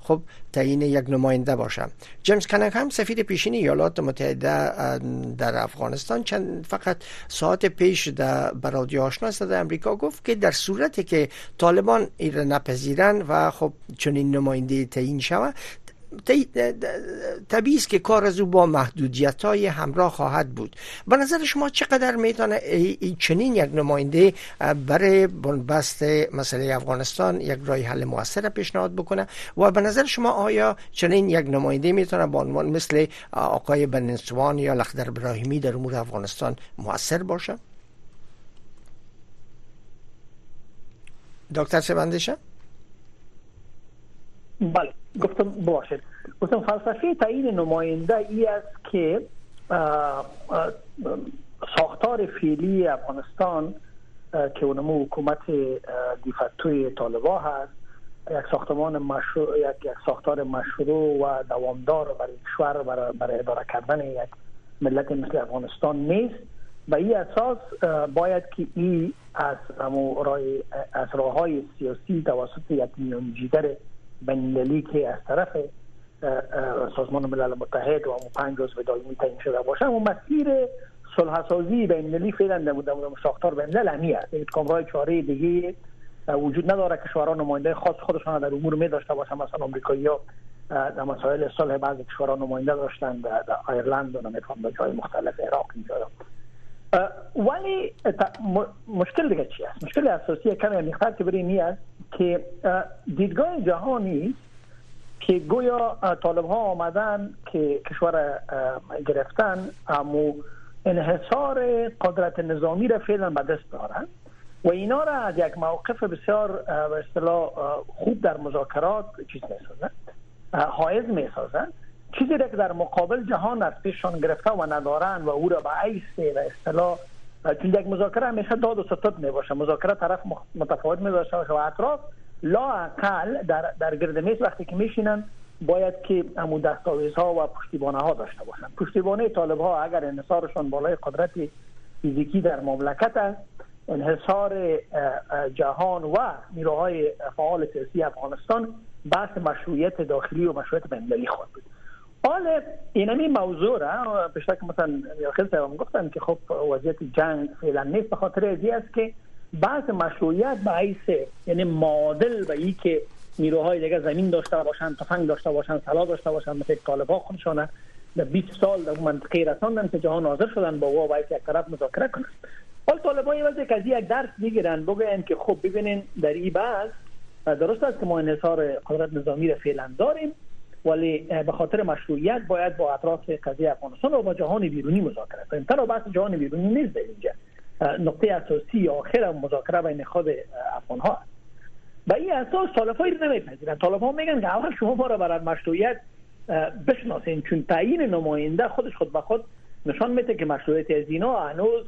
خب تعیین یک نماینده باشم جیمز کننگهم هم سفیر پیشین ایالات متحده در افغانستان چند فقط ساعت پیش در برادی آشنا صدای امریکا گفت که در صورتی که طالبان ایران نپذیرن و خب چنین نماینده تعیین شود طبیعی است که کار از او با محدودیت های همراه خواهد بود به نظر شما چقدر میتونه چنین یک نماینده برای بنبست مسئله افغانستان یک رای حل موثر پیشنهاد بکنه و به نظر شما آیا چنین یک نماینده میتونه با عنوان مثل آقای بننسوان یا لخدر براهیمی در امور افغانستان موثر باشه دکتر سبندشه بله گفتم باشد گفتم فلسفه تعیین نماینده ای است که ساختار فعلی افغانستان که اونمو حکومت دیفکتوی طالبا هست یک ساختمان مشروع یک, یک ساختار مشروع و دوامدار برای کشور برای, برای اداره کردن یک ملت مثل افغانستان نیست به این اساس باید که این از امو رای از راه های سیاسی توسط یک میانجیگر بینالمللی که از طرف سازمان ملل متحد و امو پنج عضو دائمی تعیین شده باشه اما مسیر صلح سازی بینالمللی فعلا در مدام ساختار بینالملل همی است هیچ کامرای چاره دیگه وجود نداره کشوران نماینده خاص خودشان در امور می داشته باشه مثلا امریکایی ها در مسائل صلح بعضی کشوران نماینده داشتند در ایرلند و نمیفهم در جای مختلف عراق اینجا ولی مشکل دیگه چی است مشکل اساسی کمی امیختر که برای نیست که دیدگاه جهانی که گویا طالب ها آمدن که کشور گرفتن اما انحصار قدرت نظامی را فعلا به دست دارن و اینا را از یک موقف بسیار به اصطلاح خوب در مذاکرات چیز میسازند حائز میسازند چیزی که در مقابل جهان از پیششان گرفته و ندارن و او را به عیسی و اصطلاح چون یک مذاکره همیشه داد و ستد می باشه مذاکره طرف متفاوت می باشه و اطراف لاعقل در, در گرد میز وقتی که میشینن باید که همون دستاویز ها و پشتیبانه ها داشته باشن پشتیبانه طالب ها اگر انحصارشان بالای قدرت فیزیکی در مملکت است انحصار جهان و نیروهای فعال سیاسی افغانستان بحث مشروعیت داخلی و مشروعیت بینالمللی خواهد بود حال اینمی موضوع را پیشتر که مثلا خیلی هم گفتن که خب وضعیت جنگ فعلا نیست به خاطر از است که بعض مشروعیت به حیث یعنی معادل به ای که نیروهای دیگه زمین داشته باشند تفنگ داشته باشند سلاح داشته باشند مثل طالبان خودشان در 20 سال در منطقه رساندن که جهان حاضر شدن با وا یک طرف مذاکره کنند حال طالبان یه وزی کزی یک درس میگیرن بگوین که خب ببینین در ای بعض درست است که ما انحصار قدرت نظامی را فعلا داریم ولی به خاطر مشروعیت باید با اطراف قضیه افغانستان و با جهان بیرونی مذاکره کنیم تنها بحث جهان بیرونی نیست در اینجا نقطه اساسی آخر مذاکره بین خود افغان ها است به این اساس طالب ها نمیپذیرند طالب ها میگن که اول شما ما را برای مشروعیت بشناسیم چون تعیین نماینده خودش خود به خود نشان میده که مشروعیت از اینا هنوز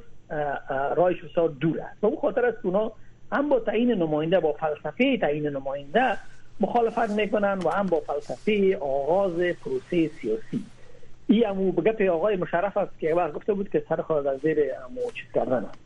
رایش بسیار دور است به اون خاطر است اونا هم با تعیین نماینده با فلسفه تعیین نماینده مخالفت میکنن و هم با فلسفه آغاز پروسه سیاسی این امو بگپ آقای مشرف است که وقت گفته بود که سر خواهد از زیر امو چیز کردن است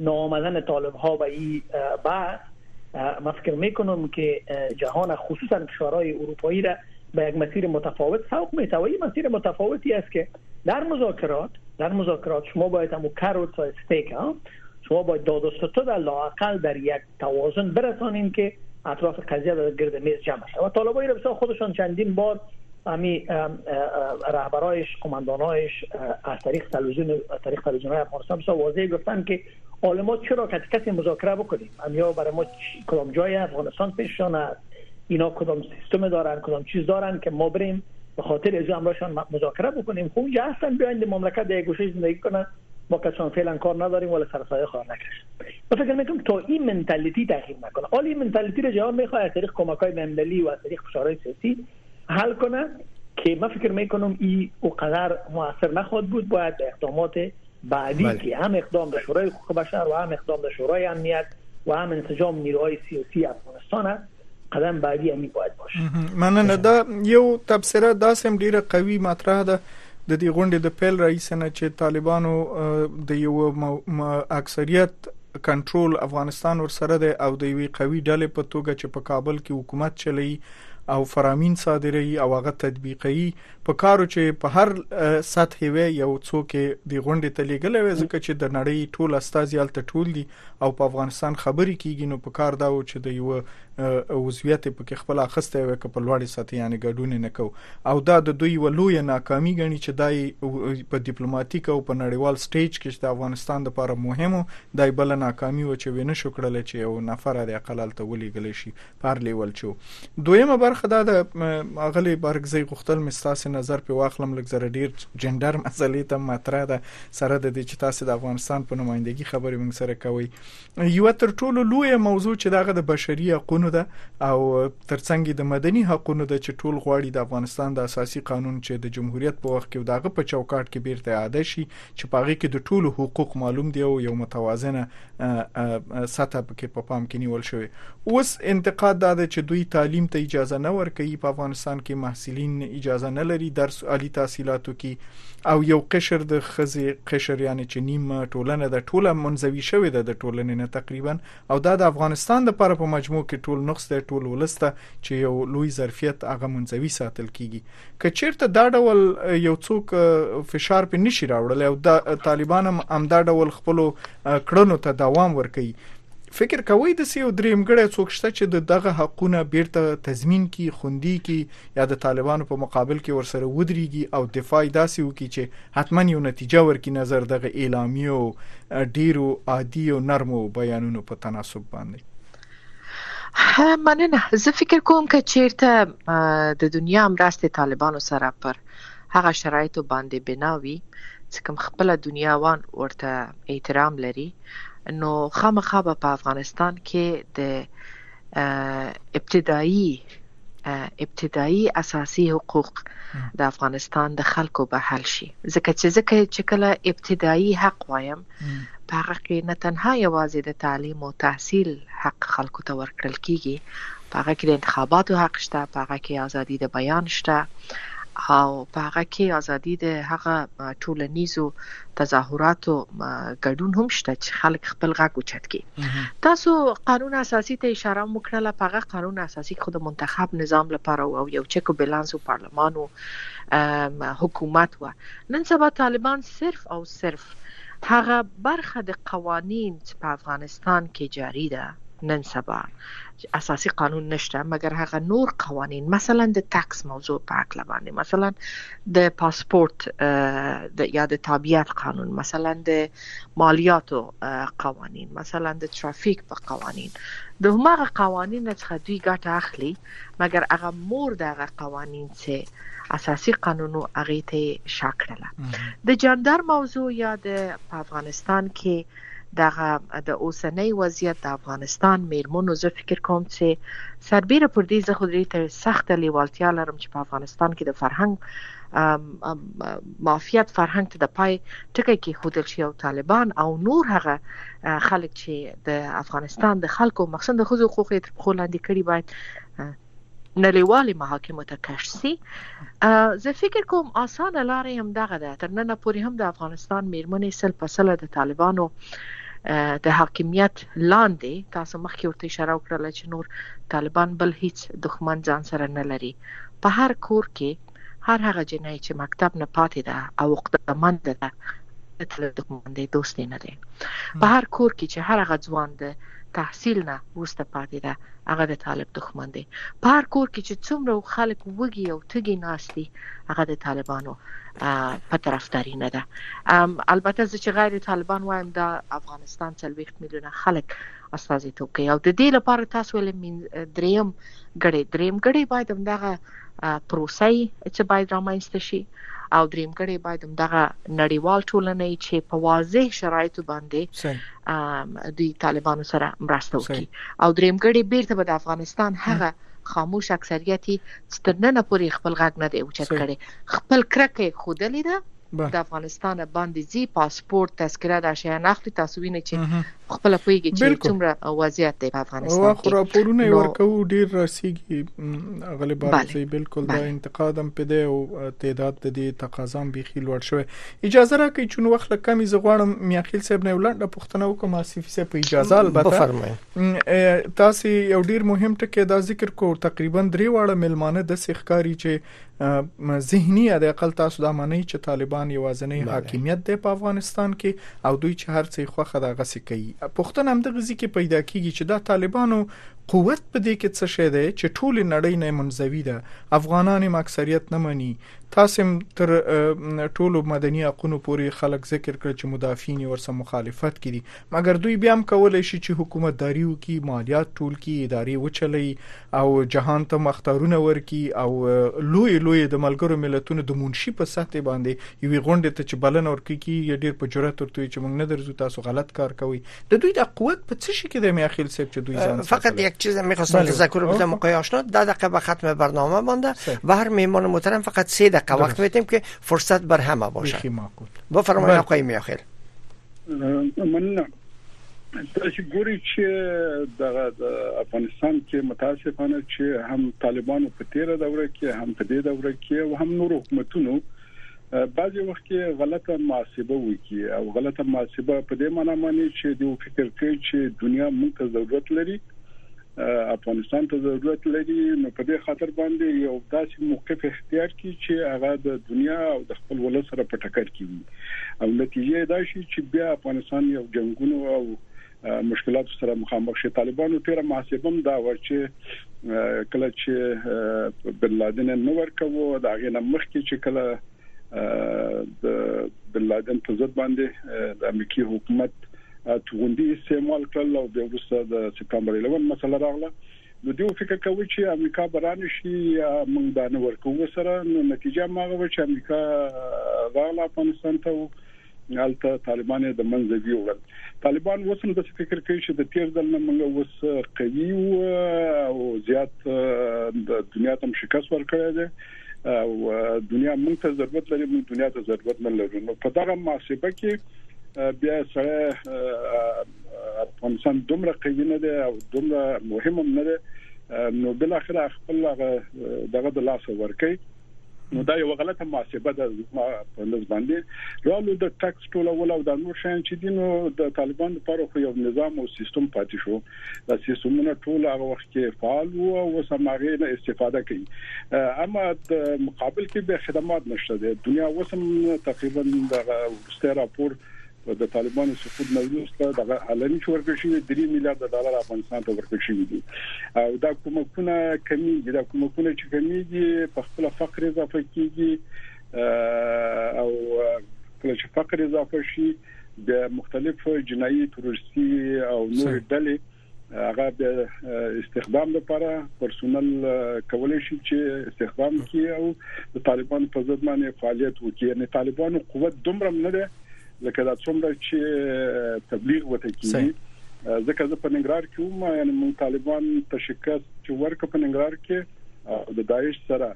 نوآمدن طالب ها به این بحث ما فکر میکنم که جهان خصوصا کشورهای اروپایی را به یک مسیر متفاوت سوق میته و این مسیر متفاوتی است که در مذاکرات در مذاکرات شما باید همو کر و تا استیک ها شما باید داد و ستد لاقل در یک توازن برسانیم که اطراف قضیه در گرد میز جمع شد و طالبای ربسه خودشان چندین بار امی رهبرایش کماندانایش از طریق تلویزیون از طریق تلویزیون افغانستان بسیار واضح گفتن که عالما چرا کسی کسی مذاکره بکنیم یا برای ما کدام جای افغانستان پیششان است اینا کدام سیستم دارن کدام چیز دارن که ما بریم به خاطر از امرشان مذاکره بکنیم خب اونجا هستن بیاین مملکت در گوشه زندگی کنن ما کسان فعلا کار نداریم ولی سرسایه خواهر نکش به فکر میکنم تا این منتالیتی تغییر نکنه حالا این منتالیتی رو جهان میخواه از طریق کمک های و از طریق فشارهای سیاسی حل کنه که من فکر میکنم این اوقدر موثر نخواد بود باید اقدامات بعدی بله. که هم اقدام در شورای حقوق بشر و هم اقدام در شورای امنیت و هم انسجام نیروهای سیاسی افغانستان است قدم بعدی امی باید باشه مننه دا یو تبصره دا سم ډیره قوي مطرح ده د دې غونډې د پیل رئیس نه چې طالبانو د یو اکثریت کنټرول افغانستان ورسره ده او د یوې قوي ډلې په توګه چې په کابل کې حکومت چلی او فرامین صادري او هغه تطبیقي په کارو چې په هر سطح وي یو څوک د غونډې ته لیږل وي ځکه چې د نړۍ ټول استاذ یالته ټول دي او په افغانستان خبرې کیږي نو په کار دا و چې د یو عضویت په کې خپل اخسته وي که په لوړې سطح یعنی ګډون نه کو او دا د دوی یو لوی ناکامي غني چې دای په ډیپلوماټیک او په نړیوال سټیج کې د افغانستان لپاره مهمو دای بل ناکامي و چې وینه شو کړل چې یو نفر د اقلال ته ولېګل شي پر لیول چو دویمه برخه دا د اغلی بارګزی غختل مستاسې نظر په واخلم لږ زره ډیر جندر مسلې ته مطرح ده سره د دې چې تاسو د افغانستان په نمائندګي خبرې موږ سره کوي یو تر ټولو لوی موضوع چې دغه د بشري حقوقو ده او ترڅنګ د مدني حقوقو ده چې ټول غواړي د افغانستان د اساسي قانون چې د جمهوریت په وخت کې دغه په چوکاټ کې بیرته عاده شي چې په هغه کې د ټولو حقوق معلوم دی او یو متوازنه سطح پکې په پام کې نیول شوی اوس انتقاد دا دی چې دوی تعلیم ته اجازه نه ورکوي په افغانستان کې محصلین اجازه نه لري درس عالی تحصیلاتو کې او یو قشر د خزي قشر یعنی چې نیمه ټولنه د ټوله منځوي شوې ده د ټولنې نه تقریبا او دا د افغانستان لپاره په مجموع کې ټول نقص دی ټول ولس ته چې یو لوی ظرفیت هغه منځوي ساتل کیږي که چیرته دا ډول یو څوک فشار په نشي راوړل او د طالبان هم امدا ډول خپل کړنو ته دوام ورکړي فکر کوي د سیو دریم ګړی څوک شته چې د دغه حقونه بیرته تضمین کی خوندي کی یا د طالبانو په مقابل کې ورسره ودرېږي او دفاع داسې وکړي چې حتمن یو نتیجه ورکی نظر دغه اعلامیو ډیرو عادی او نرمو بیانونو په تناسب باندې مننه زه فکر کوم که چیرته د دنیا مرستې طالبانو سره پر هغه شرایطو باندې بنا وي چې کوم خپل دنیاوان ورته احترام لري نو خامخا به په افغانستان کې د ابتدایي ابتدايي اساسي حقوق د افغانستان د خلکو به حل شي ځکه چې ځکه چې کله ابتدايي حق وایم په هغه کې نه تنها یوازې د تعلیم او تحصیل حق خلکو ته ورکړل کیږي په هغه کې د انتخاباتو حق شته په هغه کې ازادي د بیان شته او په هغه کې ازادي د هغه ټولنیزو تظاهراتو ګډون هم شته چې خلک خپل غږ اوچت کړي تاسو قانون اساسي ته اشاره هم وکړله په هغه قانون اساسي خو د منتخب نظام لپاره او یو چک او بیلانس او پارلمان او حکومت و نن سبا طالبان صرف او صرف هغه برخه د قوانین چې په افغانستان کې جاری ده نن سبا اساسي قانون نشته مګر هغه نور قوانین مثلا د تکس موضوع په عقل باندې مثلا د پاسپورت یا د تابعیت قانون مثلا د مالیاتو قوانین مثلا د ترافیک په قوانین د همغه قوانین څخه دوی ګټه اخلي مګر هغه مور د هغه قوانین چې اساسي قانونو هغه ته شاکړله د جندر موضوع یا د افغانستان کې دغه د اوسنۍ وضعیت د افغانستان میرمنو زه فکر کوم چې سربیره پر دې زه خو دې ته سخته لیوالتیا لرم چې په افغانستان کې د فرهنګ معافیت فرهنګ ته د پای ټکی کې خودل شي او طالبان او نور هغه خلک چې د افغانستان د خلکو مخصوصا د خزو حقوق تر پخو لاندې کړي باید نړیوالې محاکمو ته کش سي زه فکر کوم آسانه لاره هم دغه ده تر ننه پورې هم د افغانستان میرمنې سل په سل د طالبانو د حاکمیت لاندې تاسو مخکې ورته اشاره وکړه چې نور طالبان بل هیڅ دښمن ځان سره نه لري په هر کور کې هر هغه جنۍ چې مکتب نه پاتې ده او عقده منده ده د طالب دښمن دی دوست یې نه دی په هر کور کې چې هر هغه ځوان د تحصیل نه وروسته پاتې ده هغه د طالب دښمن دی په هر کور کې چې څومره خلک وږي او تږي ناست دي هغه د طالبانو په طرفداري نه ده البته زه چې غیر طالبان وایم دا افغانستان څلوېښت میلیونه خلک استازیتوب کوي او د دې لپاره تاسو ولې دریم ګړی دریم ګړی باید همدغه پروسه یی چه باید رامنځته شی او دریمګړی باید همدغه نړیوال ټولنه یی چه په واضح شرایطو باندی دوی طالبانو سره مرسته وکړي او دریمګړی بیرته به د افغانستان هغه خاموش اکثریت یی چه تر ننه پوری خپل غږ نه دی اوچت کړی خپل کرکه یی ښودلی ده د افغانستان باندی ځی پاسپورت تذکره دا شیان اخلی تاسو وینی چی په خپله پوهیږی چی څومره وضعیت دی په افغانستان کی خو راپورونه یی ورکوو ډیر راسیږی اغلی بارکزی بلکل دا انتقاد هم په دی او تعداد د دی تقاضا هم بیخی لوړ شوی اجازه راکړی چون وخت لږ کم زه غواړم میاخیل صاحب نه یو لنډه پوښتنه وکړم آصفی صاحب په اجازه البته تاسو یو ډیر مهم ټکی دا ذکر کو تقریبا درې واړه ملمانه دسی ښکاری چی ذهني یا د اقل تاسو دا معنی چې طالبان یوازنی حاکمیت دی په افغانستان کې او دوی چې هرڅه خوخه دا غسی کوي پښتنه هم د غزي کې پیدا کیږي چې دا طالبانو قوت په دې کې څه شی دی چې ټول نړۍ نه منځوي ده افغانان هم اکثریت نه مني تاسو تر ټولو مدني حقوقو پورې خلک ذکر کړ چې مدافعین ورسره مخالفت کړي مګر دوی بیا هم کولای شي چې حکومتداري وکړي مالیات ټول کړي ادارې وچلي او جهان ته مختارونه ورکي او لوی لوی د ملګرو ملتونو د منشي په سطح باندې یوې غونډې ته چې بلنه ورکړي کیږي ډیر په جرأت ورته چې موږ نه درځو تاسو غلط کار کوي د دوی د قوت په څه شي کې د میاخیل صاحب چې دوی ځان فقط یک چیز میخواستم تذکر بدم آقای آشنا ده دقیقه به ختم برنامه مانده به هر میمان محترم فقط سه دقیقه وقت میتیم که فرصت بر همه باشه بفرمایید آقای میاخیل مننه تاسو ګوري چې د افغانستان کې متاسفانه چې هم طالبانو په تیره دوره کې هم په دې دوره کې او هم نور حکومتونو بعضی وخت کې غلطه محاسبه وکي او غلطه محاسبه په دې معنی معنی چې دوی فکر کوي چې دنیا موږ ته ضرورت لري افغانستان ته ضرورت لري نو په دې خاطر باندې یو داسې موقف اختیار کړي چې هغه د دنیا او د خپل ولس سره په ټکر کې وي او نتیجه دا شي چې بیا افغانستان یو جنگونو او مشکلات سره مخامخ شي طالبانو تیر محاسبه هم دا و چې کله چې بن لادن نو ورکوو دا غینه مخکې چې کله د بن لادن په ضد باندې د امریکای حکومت توغندي استعمال کړل او بیا وروسته د سپتمبر 11 مسله راغله نو دیو فکر کوي چې امریکا بران شي یا موږ باندې ورکو سره نو نتیجه ماغه و چې امریکا راغله افغانستان ته هلته طالبان یې د منځه ویوړل طالبان اوس هم د فکر کوي چې د تیر ځل نه موږ اوس قوي او زیات د دنیا تم شکست ورکړی دی او دنیا موږ ته ضرورت لري موږ دنیا ته ضرورت نه لرو نو په دغه محاسبه کې بیا سره افغانستان دومره قوي نه دی او دومره مهم هم نه دی نو بل اخر خپل دغه د لاس ورکړي نو دا یو غلطه محاسبه ده زما په نس باندې رالو د ټاکس ټولول او د نور شین چې دینو د طالبانو لپاره خو یو نظام او سیستم پاتې شو دا سیستمونه ټول هغه وخت کې فعال وو او سماغه نه استفاده کوي اما د مقابل کې به خدمات نشته د دنیا وسم تقریبا د ورسته راپور د طالبانو سقوط نه وروسته د علني چې ورکړ شوی 3 میلیارډ ډالر افغانستان ته ورکړ شوی دي او دا کومکونه کمیږي دا کومکونه چې کمیږي په خپل فقر اضافه کیږي او کله چې فقر اضافه شي د مختلفو جنایي تروریستي او نور ډلې هغه د استخدام لپاره پرسونل کولای شي چې استخدام کړي او د طالبانو په ضد باندې فعالیت وکړي یعنی طالبانو قوت دومره نه دی لکه دا څومره چې تبلیغ وته کیږي ځکه زه په ننګرهار کې وم یعنی مون طالبان په شکست چې ورکه په ننګرهار کې او د داعش سره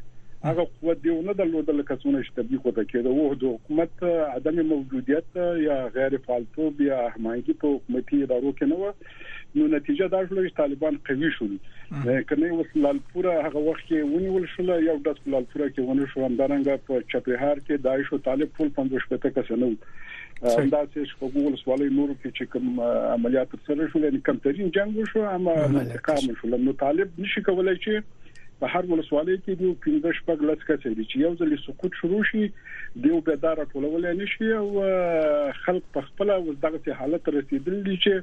هغه قوت دی نه درلود لکه څونه چې تبلیغ وته کېده او د حکومت عدم موجودیت یا غیر فعالتوب یا همانګي په حکومتي ادارو کې نه و نو نتیجه دا شول چې طالبان قوي شول کنه اوس لالپور هغه وخت کې ونیول شول یو داس لالپور کې ونه شو همدارنګه په چپهار کې داعش او طالب ټول 15 کسه نه دا چې شپږ ولسوالۍ نور کې چې کوم عملیات تر سره شول یعنی کمترین جنگ وشو اما انتقام شو نو طالب نشي کولای چې په هر ولسوالۍ کې یو 15 شپږ لس کسې دي چې یو ځل سقوط شروع شي دیو به دار ټولول نه شي او خلک په خپل دغه حالت رسیدل دي چې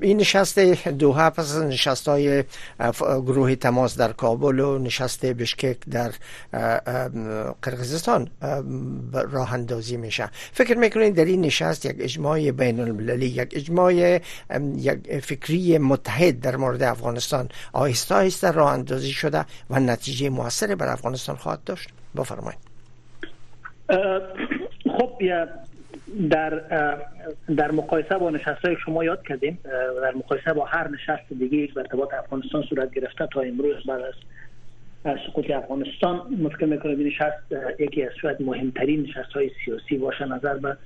این نشست دوها پس از نشست های گروه تماس در کابل و نشست بشکک در قرقزستان راه اندازی میشه فکر میکنین در این نشست یک اجماع بین المللی یک اجماع یک فکری متحد در مورد افغانستان آهسته آهسته راه اندازی شده و نتیجه موثر بر افغانستان خواهد داشت بفرمایید خب در در مقایسه با نشستایی که شما یاد کردیم در مقایسه با هر نشست دیگه که ارتباط افغانستان صورت گرفته تا امروز بعد از سقوط افغانستان ممکن میکنه این نشست یکی از شاید مهمترین نشست های سیاسی باشه نظر به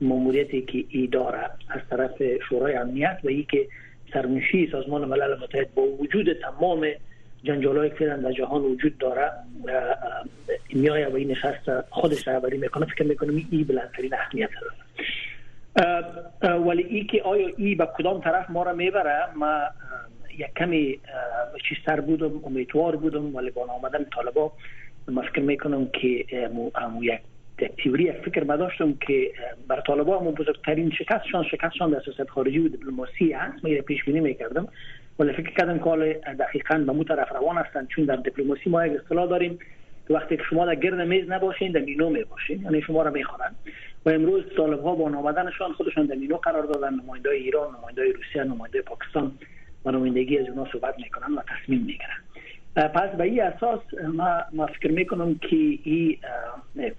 ماموریتی که ای داره از طرف شورای امنیت و ای که سرمشی سازمان ملل متحد با وجود تمام جنجال های که در جهان وجود داره میای و این نشست خودش رهبری میکنه فکر میکنم این بلندترین اهمیت داره ولی ای که آیا ای به کدام طرف ما را میبره ما یک کمی چیستر بودم امیدوار بودم ولی با آمدن طالبا ما فکر میکنم که یک در تیوری یک فکر ما داشتم که بر طالبان همون بزرگترین شکستشان شکستشان در سیاست خارجی و دیپلماسی هست من پیش بینی میکردم ولی فکر کردم که حال دقیقا به مو طرف روان هستند چون در دیپلماسی ما یک اصطلاح داریم وقتی که شما در گرد میز نباشین در مینو می باشین یعنی شما را میخورن و امروز طالب ها با نامدنشان خودشان در مینو قرار دادن نماینده ایران نماینده روسیه نماینده پاکستان و نمایندگی از اونا صحبت میکنن و تصمیم میگیرن پس به این اساس ما, ما فکر میکنم که این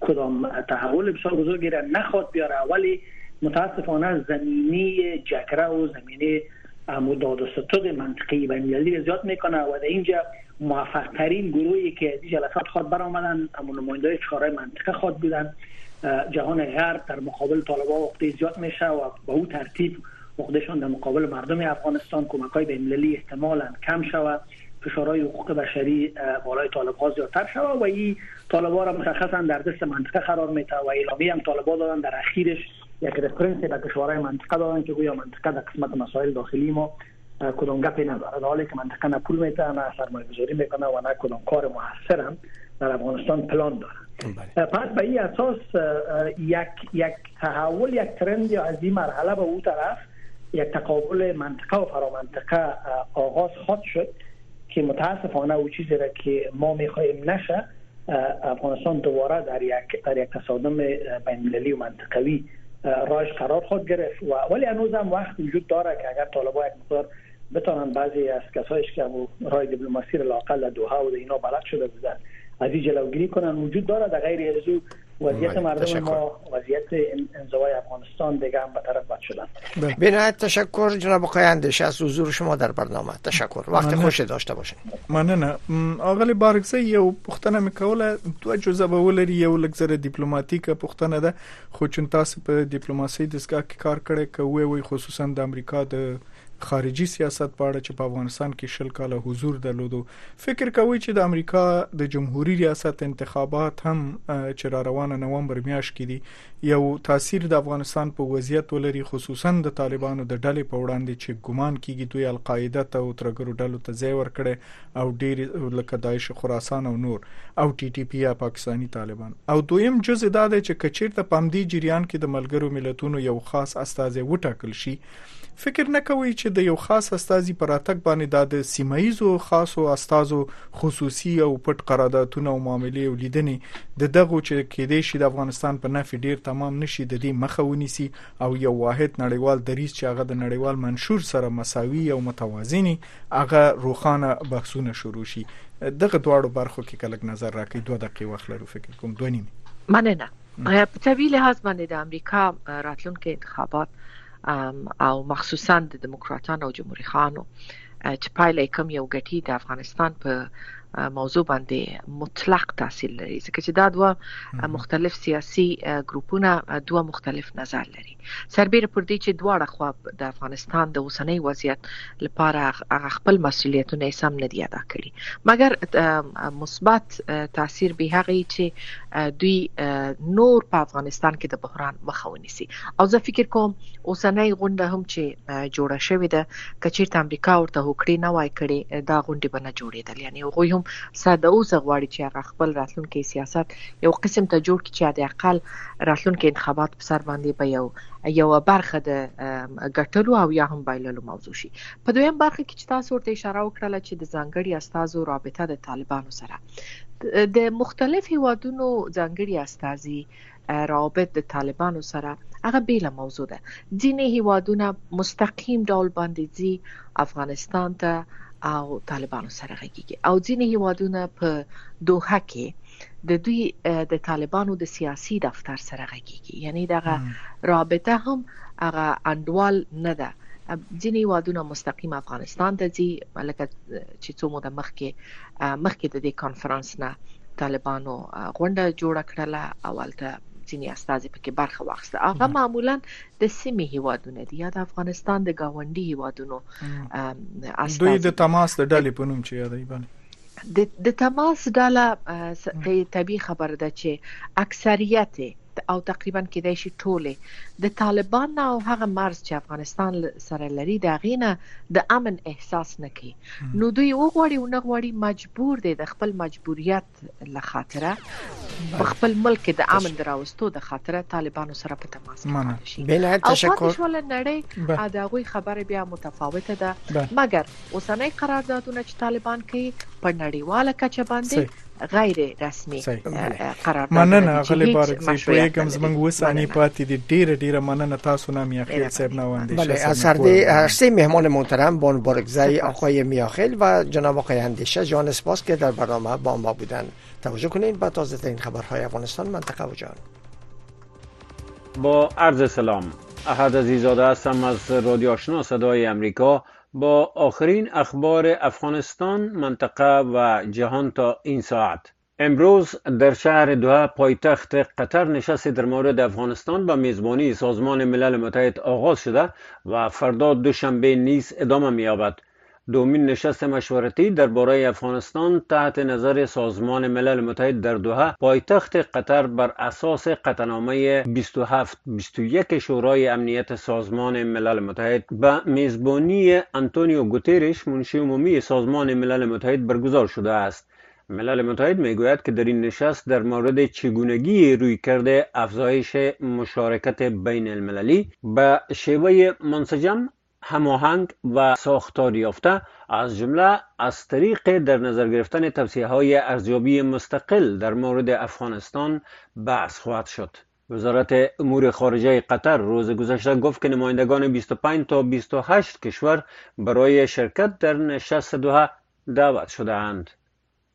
کدام تحول بسیار بزرگی را نخواد بیاره ولی متاسفانه زمینی جکره و زمینی مداد و ستود منطقی و مللی زیاد میکنه و در اینجا موفق ترین گروهی که از جلسات خواد برآمدن اما نماینده چهارای منطقه خواد بودن جهان غرب در مقابل طالبان وقتی زیاد میشه و به او ترتیب مقدشان در مقابل مردم افغانستان کمکهای بینالمللی احتمالا کم شوه فشارهای حقوق بشری بالای طالبها زیادتر شوه و این طالبها را مشخصا در دست منطقه قرار میده و اعلامی هم طالبها دادن در اخیرش یک رفرنس به کشورهای منطقه دادن که گویا منطقه در قسمت مسائل داخلی ما کدام گپی نداره در حالی که منطقه نه پول میده نه سرمایه گذاری میکنه و نه کدام کار موثر هم در افغانستان پلان داره بله. پس به این اساس یک یک تحول یک ترند یا از این مرحله به او طرف یک تقابل منطقه و فرامنطقه آغاز خود شد که متاسفانه او چیزی را که ما میخواهیم نشه افغانستان دوباره در یک در یک تصادم بین‌المللی و منطقوی راش قرار خود گرفت و ولی هنوز هم وقت وجود داره که اگر طالبان یک مقدار بتانن بعضی از کسایش که رای دیپلماسی را لاقل دوها و اینا بلد شده بودن از این جلوگیری کنن وجود داره در غیر از وضعیت مردم ما وضعیت انزوای افغانستان دیگه هم بدتر بد شدن به تشکر جناب آقای اندیشه از حضور شما در برنامه تشکر وقت خوش داشته باشین مننه آقای بارکزی یو پښتنه میکوله دو جزء به ولري یو لکزره دیپلوماټیکه پښتنه ده خو چون تاسو په دیپلوماسي دستګاه کې کار کړی کوي وي خصوصا د امریکا د خارجي سیاست په اړه چې په افغانستان کې شل کاله حضور درلودو فکر کوی چی د امریکا د جمهوری ریاست انتخابات هم چی را روانه نومبر میاشت کی دی یو تاثیر د افغانستان په وضعیت ولری خصوصا د طالبانو د ډلی په وړاندی چی ګمان کیږی دوی القاعده ته او ترګرو ډلو ته ځای ورکړی او ډیر لکه داعش خراسان او نور او ټی ټی پی یا پاکستانی طالبان او دویم جز دا دی چی که چیرته په همدی جریان کی د ملګرو ملتونو یو خاص استازی وټاکل شی فکر نه کوئ چې د یو خاص استازي په راتګ باندې دا د سیمه ییزو خاصو استازو خصوصي او پټ قراردادونه او معاملې او لیدنې د دغو چې کېدې شي د افغانستان په نفي ډیر تمام نشي د دې مخه ونیسي او یو واحد نړیوال دریز چې هغه د نړیوال منشور سره مساوي او متوازني هغه روخانه بحثونه شروع شي دغه دواړو برخو کې کلک نظر راکې دوه دقیقې وخت لرو فکر کوم دوه نیمه مننه په طبیعي لحاظ باندې د امریکا راتلونکي انتخابات او مخصوصا د دموکراتانو او جمهوري خانو چې پایله یې کوم یو ګټي د افغانستان په موضوع باندې مطلق تاثیر لري ځکه چې دا دوه مختلف سیاسي ګروپونه دوه مختلف نظر لري سربېره پر دې چې دواړه خوا د افغانستان د اوسنۍ وضعیت لپاره هغه خپل مسولیتونه یې سم نه دي ادا کړي مګر مثبت تاثیر به هغه چې دوی نور په افغانستان کې د بحران مخه ونیسي او زه فکر کوم اوسنۍ غونډه هم چې جوړه شوې ده که چیرته امریکا ورته هوکړې نه وای کړې دا غونډې به نه جوړېدل یعنی هغوی هم ساده اوسه غواړي چې هغه خپل راتلونکي سیاست یو قسم ته جوړ کړي چې د اقل راتلونکي انتخابات سر باندې به یو یوه برخه د ګټلو او یا هم بایللو موضوع شي په دویم برخه کې چې تاسو ورته اشاره وکړله چې د ځانګړي استازو رابطه د طالبانو سره د مختلف هیوادونو ځانګړي استازي روابط د طالبانو سره هغه بیله موضوع ده ځینې هیوادونه مستقیم ډول باندې ځي افغانستان ته او طالبانو سره غږیږي او ځینې هیوادونه په دوحه کې د دوی د طالبانو د سیاسي دفتر سره غږیږي یعنی دغه رابطه هم هغه انډوال نه ده ځینې هیوادونه مستقیم افغانستان ته ځي لکه چې څو موده مخکې مخکې د دې کانفرنس نه طالبانو غونډه جوړه کړله او هلته ځینې استازي پکې برخه واخیسته هغه معمولا د سیمې هیوادونه دي یا د افغانستان د گاونډي هیوادونو استازي دوی د تماس د ډلې په نوم چې یادوي بله د تماس ډله ته یې طبیعي خبره ده چې اکثریت یې او تقریبا کېدای شي ټول یې د طالبان نه او هغه مرز چې افغانستان سره لري د هغې نه د امن احساس نه کوي نو دوی وغواړي او نه غواړي مجبور دی د خپل مجبوریت له خاطره په خپل ملک کې د امن د راوستو د خاطره طالبانو سره په تماس کې پاتې شي او پاتې شو له نړۍ د هغوی خبره بیا متفاوته ده مګر اوسنی قراردادونه چې طالبان کوي په نړیواله کچه باندې غیر رسمي قرارداد مننه غلی بارک زی پویګم زمنګ وسانی پاتې دي ډیر ډیر مننه تاسو نه میاخیل صاحب نه وندې بله اثر دی هستی مهمان محترم بان بارک زی آقای میاخیل و جناب آقای اندیشه جان اسپاس که در برنامه با ما بودن توجه کنین با تازه ترین خبرهای افغانستان منطقه و جان با عرض سلام احد عزیزاده هستم از رادیو آشنا صدای امریکا با آخرین اخبار افغانستان منطقه و جهان تا این ساعت امروز در شهر دوها پایتخت قطر نشست در مورد افغانستان با میزبانی سازمان ملل متحد آغاز شده و فردا دوشنبه نیز ادامه مییابد دومین نشست مشورتی درباره افغانستان تحت نظر سازمان ملل متحد در دوحه پایتخت قطر بر اساس قطعنامه 27 شورای امنیت سازمان ملل متحد به میزبانی انتونیو گوتیرش منشی عمومی سازمان ملل متحد برگزار شده است ملل متحد میگوید که در این نشست در مورد چگونگی روی کرده افزایش مشارکت بین المللی به شیوه منسجم هماهنگ و ساختار یافته از جمله از طریق در نظر گرفتن توصیه های ارزیابی مستقل در مورد افغانستان بحث خواهد شد وزارت امور خارجه قطر روز گذشته گفت که نمایندگان 25 تا 28 کشور برای شرکت در نشست دوها دعوت شده اند.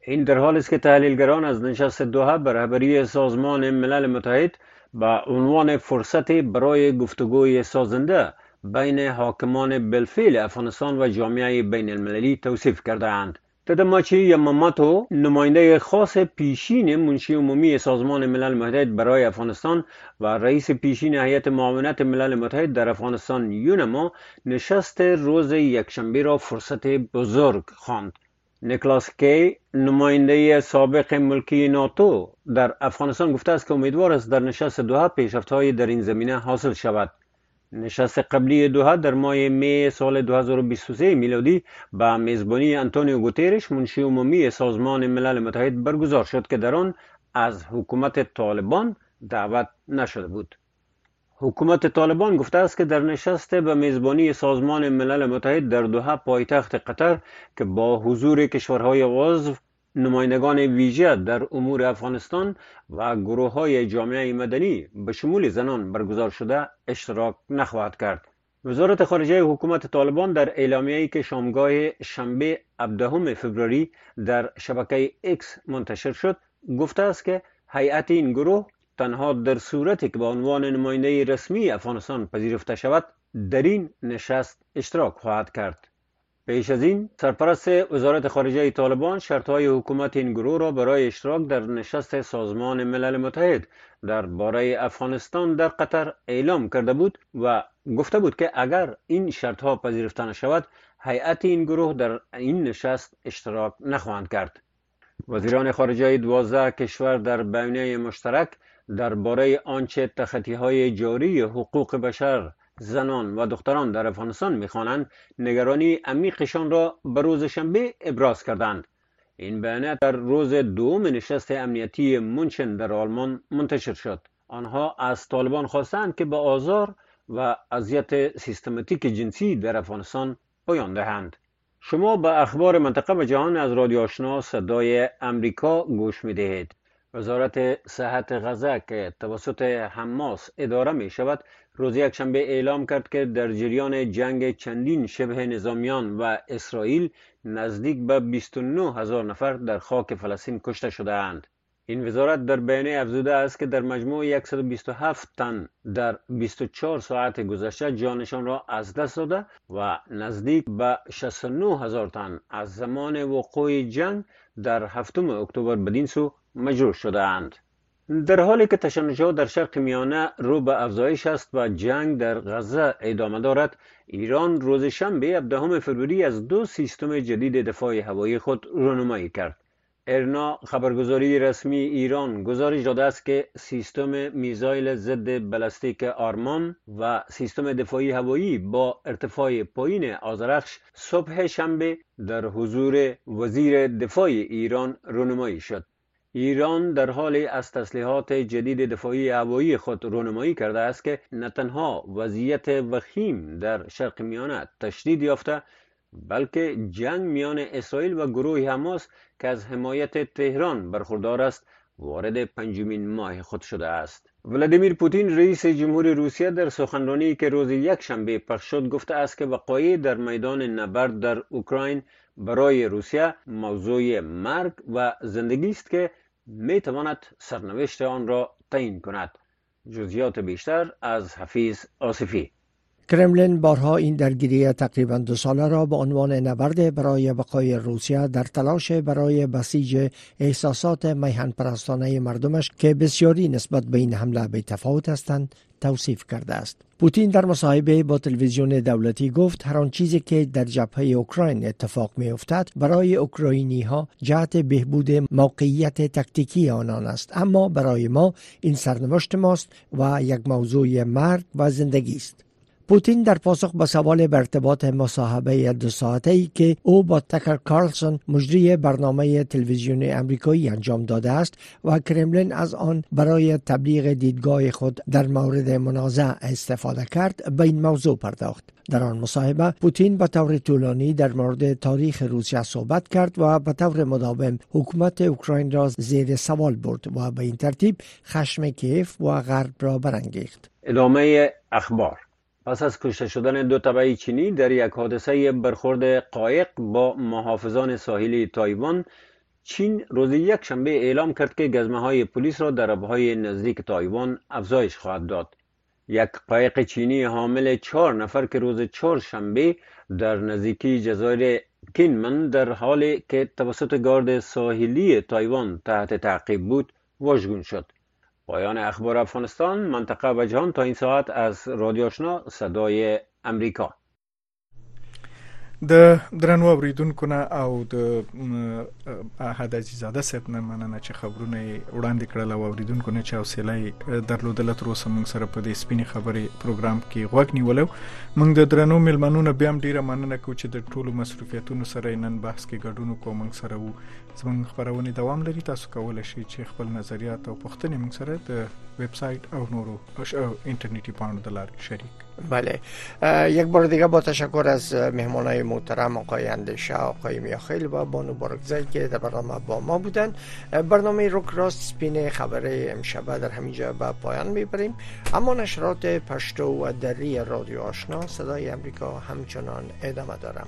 این در حالی است که تحلیلگران از نشست دوها به رهبری سازمان ملل متحد به عنوان فرصتی برای گفتگوی سازنده بین حاکمان بلفیل افغانستان و جامعه بین المللی توصیف کرده اند. تدماچی یماماتو نماینده خاص پیشین منشی عمومی سازمان ملل متحد برای افغانستان و رئیس پیشین هیئت معاونت ملل متحد در افغانستان یونما نشست روز یکشنبه را فرصت بزرگ خواند. نیکلاس کی نماینده سابق ملکی ناتو در افغانستان گفته است که امیدوار است در نشست دوها پیشرفتهایی در این زمینه حاصل شود. نشست قبلی دوها در ماه می سال 2023 میلادی به میزبانی انتونیو گوتیرش منشی عمومی سازمان ملل متحد برگزار شد که در آن از حکومت طالبان دعوت نشده بود حکومت طالبان گفته است که در نشست به میزبانی سازمان ملل متحد در دوها پایتخت قطر که با حضور کشورهای عضو نمایندگان ویژه در امور افغانستان و گروه های جامعه مدنی به شمول زنان برگزار شده اشتراک نخواهد کرد. وزارت خارجه حکومت طالبان در اعلامیه‌ای که شامگاه شنبه 17 فوریه در شبکه اکس منتشر شد گفته است که هیئت این گروه تنها در صورتی که به عنوان نماینده رسمی افغانستان پذیرفته شود در این نشست اشتراک خواهد کرد پیش از این سرپرست وزارت خارجه طالبان شرطهای حکومت این گروه را برای اشتراک در نشست سازمان ملل متحد درباره افغانستان در قطر اعلام کرده بود و گفته بود که اگر این شرطها پذیرفته نشود هیئت این گروه در این نشست اشتراک نخواهند کرد وزیران خارجه دوازده کشور در بیانیه مشترک درباره آنچه های جاری حقوق بشر زنان و دختران در افغانستان میخوانند نگرانی عمیقشان را به روز شنبه ابراز کردند این بیانیه در روز دوم نشست امنیتی منچن در آلمان منتشر شد آنها از طالبان خواستند که به آزار و اذیت سیستماتیک جنسی در افغانستان پایان دهند شما به اخبار منطقه و جهان از رادیو آشنا صدای امریکا گوش می دهید. وزارت صحت غزه که توسط حماس اداره می شود روز یکشنبه اعلام کرد که در جریان جنگ چندین شبه نظامیان و اسرائیل نزدیک به 29 هزار نفر در خاک فلسطین کشته شده اند. این وزارت در بیانیه افزوده است که در مجموع 127 تن در 24 ساعت گذشته جانشان را از دست داده و نزدیک به 69 هزار تن از زمان وقوع جنگ در هفتم اکتبر بدین سو مجروح شده اند. در حالی که تشنجها در شرق میانه رو به افزایش است و جنگ در غزه ادامه دارد ایران روز شنبه 17 فوریه از دو سیستم جدید دفاع هوایی خود رونمایی کرد ارنا خبرگزاری رسمی ایران گزارش داده است که سیستم میزایل ضد بلاستیک آرمان و سیستم دفاعی هوایی با ارتفاع پایین آزرخش صبح شنبه در حضور وزیر دفاع ایران رونمایی شد ایران در حالی از تسلیحات جدید دفاعی هوایی خود رونمایی کرده است که نه تنها وضعیت وخیم در شرق میانه تشدید یافته بلکه جنگ میان اسرائیل و گروه حماس که از حمایت تهران برخوردار است وارد پنجمین ماه خود شده است ولادیمیر پوتین رئیس جمهور روسیه در سخنرانی که روز یک شنبه پخش شد گفته است که وقایع در میدان نبرد در اوکراین برای روسیه موضوع مرگ و زندگی است که می تواند سرنوشت آن را تعیین کند جزیات بیشتر از حفیظ آصفی کرملین بارها این درگیری تقریبا دو ساله را به عنوان نبرد برای بقای روسیه در تلاش برای بسیج احساسات میهن پرستانه مردمش که بسیاری نسبت به این حمله به تفاوت هستند توصیف کرده است. پوتین در مصاحبه با تلویزیون دولتی گفت هر آن چیزی که در جبهه اوکراین اتفاق می افتد برای اوکراینی ها جهت بهبود موقعیت تکتیکی آنان است اما برای ما این سرنوشت ماست و یک موضوع مرد و زندگی است پوتین در پاسخ به سوال به ارتباط مصاحبه دو ساعته ای که او با تکر کارلسون مجری برنامه تلویزیون امریکایی انجام داده است و کرملین از آن برای تبلیغ دیدگاه خود در مورد منازع استفاده کرد به این موضوع پرداخت در آن مصاحبه پوتین به طور طولانی در مورد تاریخ روسیه صحبت کرد و به طور مداوم حکومت اوکراین را زیر سوال برد و به این ترتیب خشم کیف و غرب را برانگیخت ادامه اخبار پس از کشته شدن دو طبعی چینی در یک حادثه برخورد قایق با محافظان ساحلی تایوان چین روز یک شنبه اعلام کرد که گزمه های پلیس را در های نزدیک تایوان افزایش خواهد داد یک قایق چینی حامل چهار نفر که روز چهار شنبه در نزدیکی جزایر کینمن در حالی که توسط گارد ساحلی تایوان تحت تعقیب بود واژگون شد پایان اخبار افغانستان منطقه و جهان تا این ساعت از رادیو آشنا صدای امریکا د درنو اوریدونکو نه او د احد عزیزاده صاحب نه مننه چې خبرونه وړاندې کړل او اوریدونکو نه چې حوصله درلودل تر اوسه موږ سره په دې سپینې خبرې پروګرام کې غوږ نیولو موږ د درنو ملمنونو بیا هم ډیره مننه کوو چې د ټولو مصروفیتونو سره نن بحث کې ګډون وکړو موږ سره وو زموږ خبرونه دوام لري تاسو کولای شئ چې خپل نظریات او پوښتنې موږ سره د ویب سایت او نورو او انټرنیټي پاڼو د لارې شریک بله یک بار دیگه با تشکر از مهمانای محترم آقای اندیشه آقای میاخیل و بانو بارکزی که در برنامه با ما بودن برنامه روک راست سپین خبره امشبه در همینجا به پایان میبریم اما نشرات پشتو و دری رادیو آشنا صدای امریکا همچنان ادامه دارم